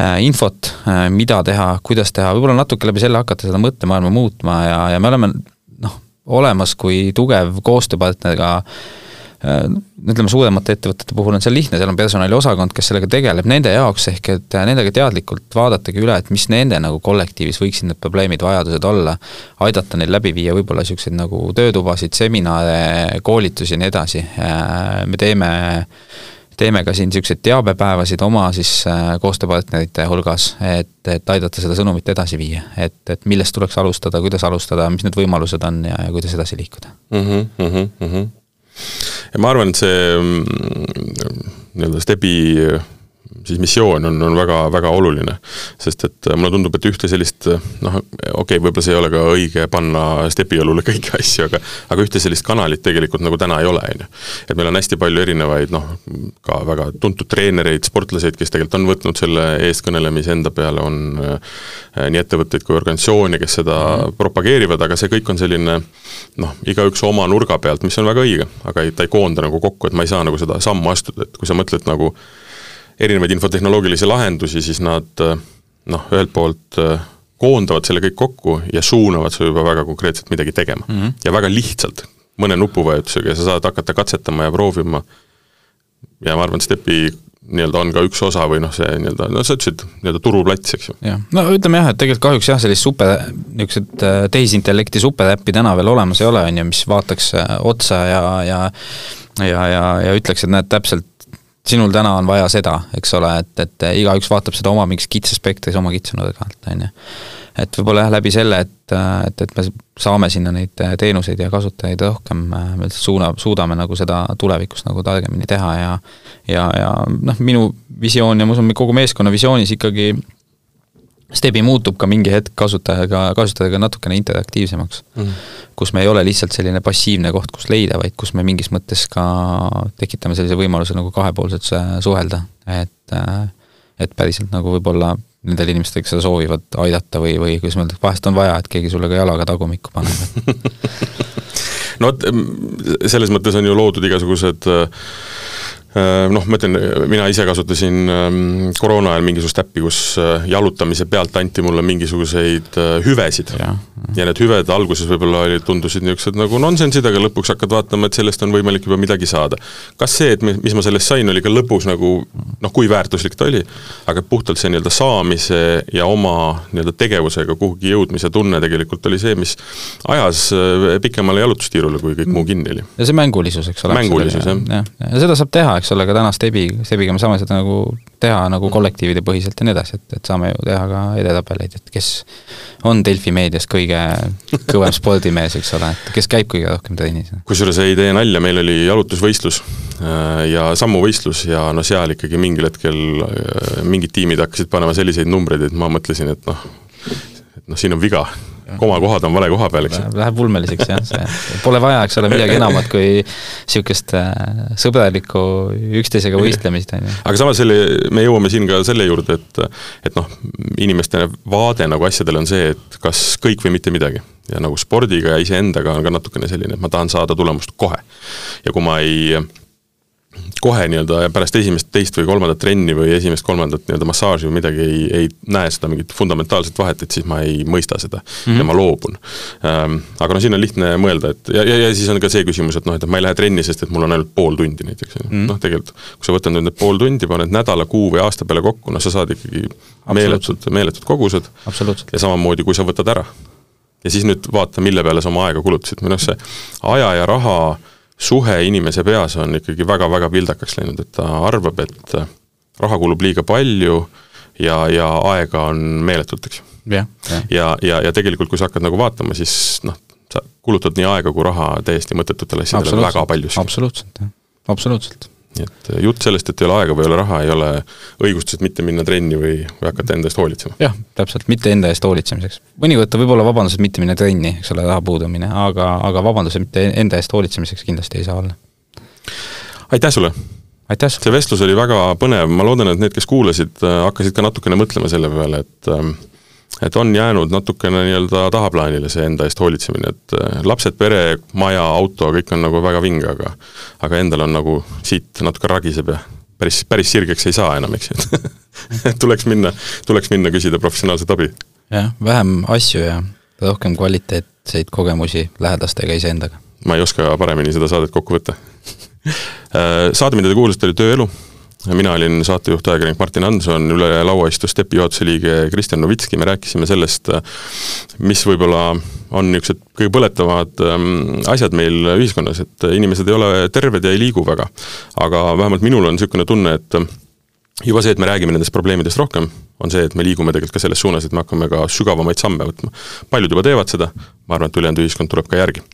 äh, infot, äh, mida teha, kuidas teha, võib-olla natuke läbi selle hakata seda mõttemaailma muutma ja, ja me oleme noh, olemas kui tugev koostööpartner ka Äh, ütleme, suuremate ettevõtete puhul on seal lihtne, seal on personaliosakond, kes sellega tegeleb nende jaoks, ehk et äh, nendega teadlikult vaadatagi üle, et mis nende nagu kollektiivis võiksid need probleemid, vajadused olla, aidata neil läbi viia võib-olla niisuguseid nagu töötubasid, seminare, koolitusi ja nii edasi, äh, me teeme teeme ka siin niisuguseid teabepäevasid oma siis koostööpartnerite hulgas, et, et aidata seda sõnumit edasi viia. et, et millest tuleks alustada, kuidas alustada, mis need võimalused on ja, ja kuidas edasi liikuda mm. -hmm, mm -hmm ja ma arvan, et see mm, nii-öelda Stebi siis missioon on, on väga, väga oluline. sest et äh, mulle tundub, et ühte sellist äh, noh, okei okay,, võib-olla see ei ole ka õige panna stepi õlule kõiki asju, aga aga ühte sellist kanalit tegelikult nagu täna ei ole, on ju. et meil on hästi palju erinevaid noh, ka väga tuntud treenereid, sportlaseid, kes tegelikult on võtnud selle eestkõnelemise enda peale, on äh, nii ettevõtteid kui organisatsioone, kes seda mm -hmm. propageerivad, aga see kõik on selline noh, igaüks oma nurga pealt, mis on väga õige, aga ei, ta ei koonda nagu kokku, et ma ei saa nagu seda sammu astuda, et kui sa mõtled nagu erinevaid infotehnoloogilisi lahendusi, siis nad noh, ühelt poolt äh, koondavad selle kõik kokku ja suunavad su juba väga konkreetselt midagi tegema mm. -hmm. ja väga lihtsalt, mõne nupuvajutusega ja sa saad hakata katsetama ja proovima ja ma arvan, Stepi nii-öelda on ka üks osa või noh, see nii-öelda, no sa ütlesid, nii-öelda turuplats, eks ju. jah, no ütleme jah, et tegelikult kahjuks jah, sellist super, niisugused äh, tehisintellekti superäppi täna veel olemas ei ole, on ju, mis vaataks äh, otsa ja, ja ja, ja, ja ütleks, et näed, täpselt sinul täna on vaja seda, eks ole, et, et igaüks vaatab seda oma mingis kitsas spektris, oma kitsa nurga alt, on ju. et võib-olla jah, läbi selle, et, et, et me saame sinna neid teenuseid ja kasutajaid rohkem, me suuna, suudame nagu seda tulevikus nagu targemini teha ja ja, ja noh, minu visioon ja ma usun, kogu meeskonna visioonis ikkagi Stebi muutub ka mingi hetk kasutajaga, kasutajaga natukene interaktiivsemaks. Mm. kus me ei ole lihtsalt selline passiivne koht, kus leida, vaid kus me mingis mõttes ka tekitame sellise võimaluse nagu kahepoolselt suhelda, et et päriselt nagu võib-olla nendel inimestel, kes seda soovivad aidata või, või kuidas ma ütlen, vahest on vaja, et keegi sulle ka jalaga tagumikku paneb. No vot, selles mõttes on ju loodud igasugused äh, Äh, noh, ma ütlen, mina ise kasutasin ähm, koroona ajal mingisugust äppi, kus äh, jalutamise pealt anti mulle mingisuguseid äh, hüvesid. ja need hüved alguses võib-olla olid, tundusid niisugused nagu nonsensid, aga lõpuks hakkad vaatama, et sellest on võimalik juba midagi saada. kas see, et mis ma sellest sain, oli ka lõpus nagu noh, kui väärtuslik ta oli, aga puhtalt see nii-öelda saamise ja oma nii-öelda tegevusega kuhugi jõudmise tunne tegelikult oli see, mis ajas pikemale jalutustiirule, kui kõik muu kinni oli. ja see mängulisus, eks ole. mängulisus, jah. ja, ja seda saab teha eks ole, ka tänast Stebi, Stebiga me saame seda nagu teha nagu kollektiivide põhiselt ja nii edasi, et, et saame ju teha ka edetabeleid, et kes on Delfi meedias kõige kõvem spordimees, eks ole, et kes käib kõige rohkem trennis. kusjuures ei tee nalja, meil oli jalutusvõistlus äh, ja sammuvõistlus ja no seal ikkagi mingil hetkel äh, mingid tiimid hakkasid panema selliseid numbreid, et ma mõtlesin, et noh, et noh, siin on viga komakohad on vale koha peal, eks. Läheb ulmeliseks jah, see, pole vaja, eks ole, midagi enamat kui niisugust äh, sõbralikku üksteisega võistlemist, on ju. aga samas selle, me jõuame siin ka selle juurde, et et noh, inimeste vaade nagu asjadele on see, et kas kõik või mitte midagi. ja nagu spordiga ja iseendaga on ka natukene selline, et ma tahan saada tulemust kohe. ja kui ma ei kohe nii-öelda pärast esimest, teist või kolmandat trenni või esimest-kolmandat nii-öelda massaaži või midagi ei, ei näe seda mingit fundamentaalset vahet, et siis ma ei mõista seda mm -hmm. ja ma loobun ähm,. aga no siin on lihtne mõelda, et ja, ja, ja siis on ka see küsimus, et noh, et ma ei lähe trenni, sest et mul on ainult pool tundi näiteks mm -hmm., noh tegelikult kui sa võtad nüüd need pool tundi, paned nädala, kuu või aasta peale kokku, noh sa saad ikkagi meeletud, meeletud kogused. ja samamoodi, kui sa võtad ära. ja siis nüüd vaata, mille peale sa oma aega kulutasid, või noh, see aja ja raha suhe inimese peas on ikkagi väga-väga vildakaks läinud, et ta arvab, et raha kulub liiga palju ja, ja aega on meeletult, eks ju. ja, ja, ja, ja, ja tegelikult, kui sa hakkad nagu vaatama, siis noh, sa kulutad nii aega kui raha täiesti mõttetutele asjadele väga palju. absoluutselt, jah, absoluutselt et äh, jutt sellest, et ei ole aega või ei ole raha, ei ole õigustus, et mitte minna trenni või, või hakata enda eest hoolitsema. jah, täpselt, mitte enda eest hoolitsemiseks. mõnikord ta võib olla vabandus, et mitte minna trenni, eks ole, raha puudumine, aga, aga vabandus, et mitte enda eest hoolitsemiseks kindlasti ei saa olla. aitäh sulle! aitäh! see vestlus oli väga põnev, ma loodan, et need, kes kuulasid, äh, hakkasid ka natukene mõtlema selle peale, et ähm, et on jäänud natukene nii-öelda tahaplaanile see enda eest hoolitsemine, et äh, lapsed, pere, maja, auto, kõik on nagu väga vinge, aga aga endal on nagu siit natuke ragiseb ja päris, päris sirgeks ei saa enam, eks ju, et tuleks minna, tuleks minna küsida professionaalset abi. jah, vähem asju ja rohkem kvaliteetseid kogemusi lähedastega, iseendaga. ma ei oska paremini seda saadet kokku võtta äh, Saade, mida te kuulasite, oli Tööelu mina olin saatejuht, ajakirjanik Martin Hanson, üle laua istus Stepi juhatuse liige Kristjan Novitski, me rääkisime sellest, mis võib-olla on niisugused kõige põletavamad ähm, asjad meil ühiskonnas, et inimesed ei ole terved ja ei liigu väga. aga vähemalt minul on niisugune tunne, et juba see, et me räägime nendest probleemidest rohkem, on see, et me liigume tegelikult ka selles suunas, et me hakkame ka sügavamaid samme võtma. paljud juba teevad seda, ma arvan, et ülejäänud ühiskond tuleb ka järgi.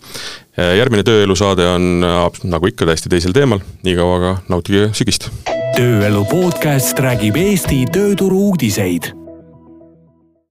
järgmine Tööelu saade on nagu ikka täiesti teisel teemal, niikaua aga nautige sügist! tööelu podcast räägib Eesti tööturu uudiseid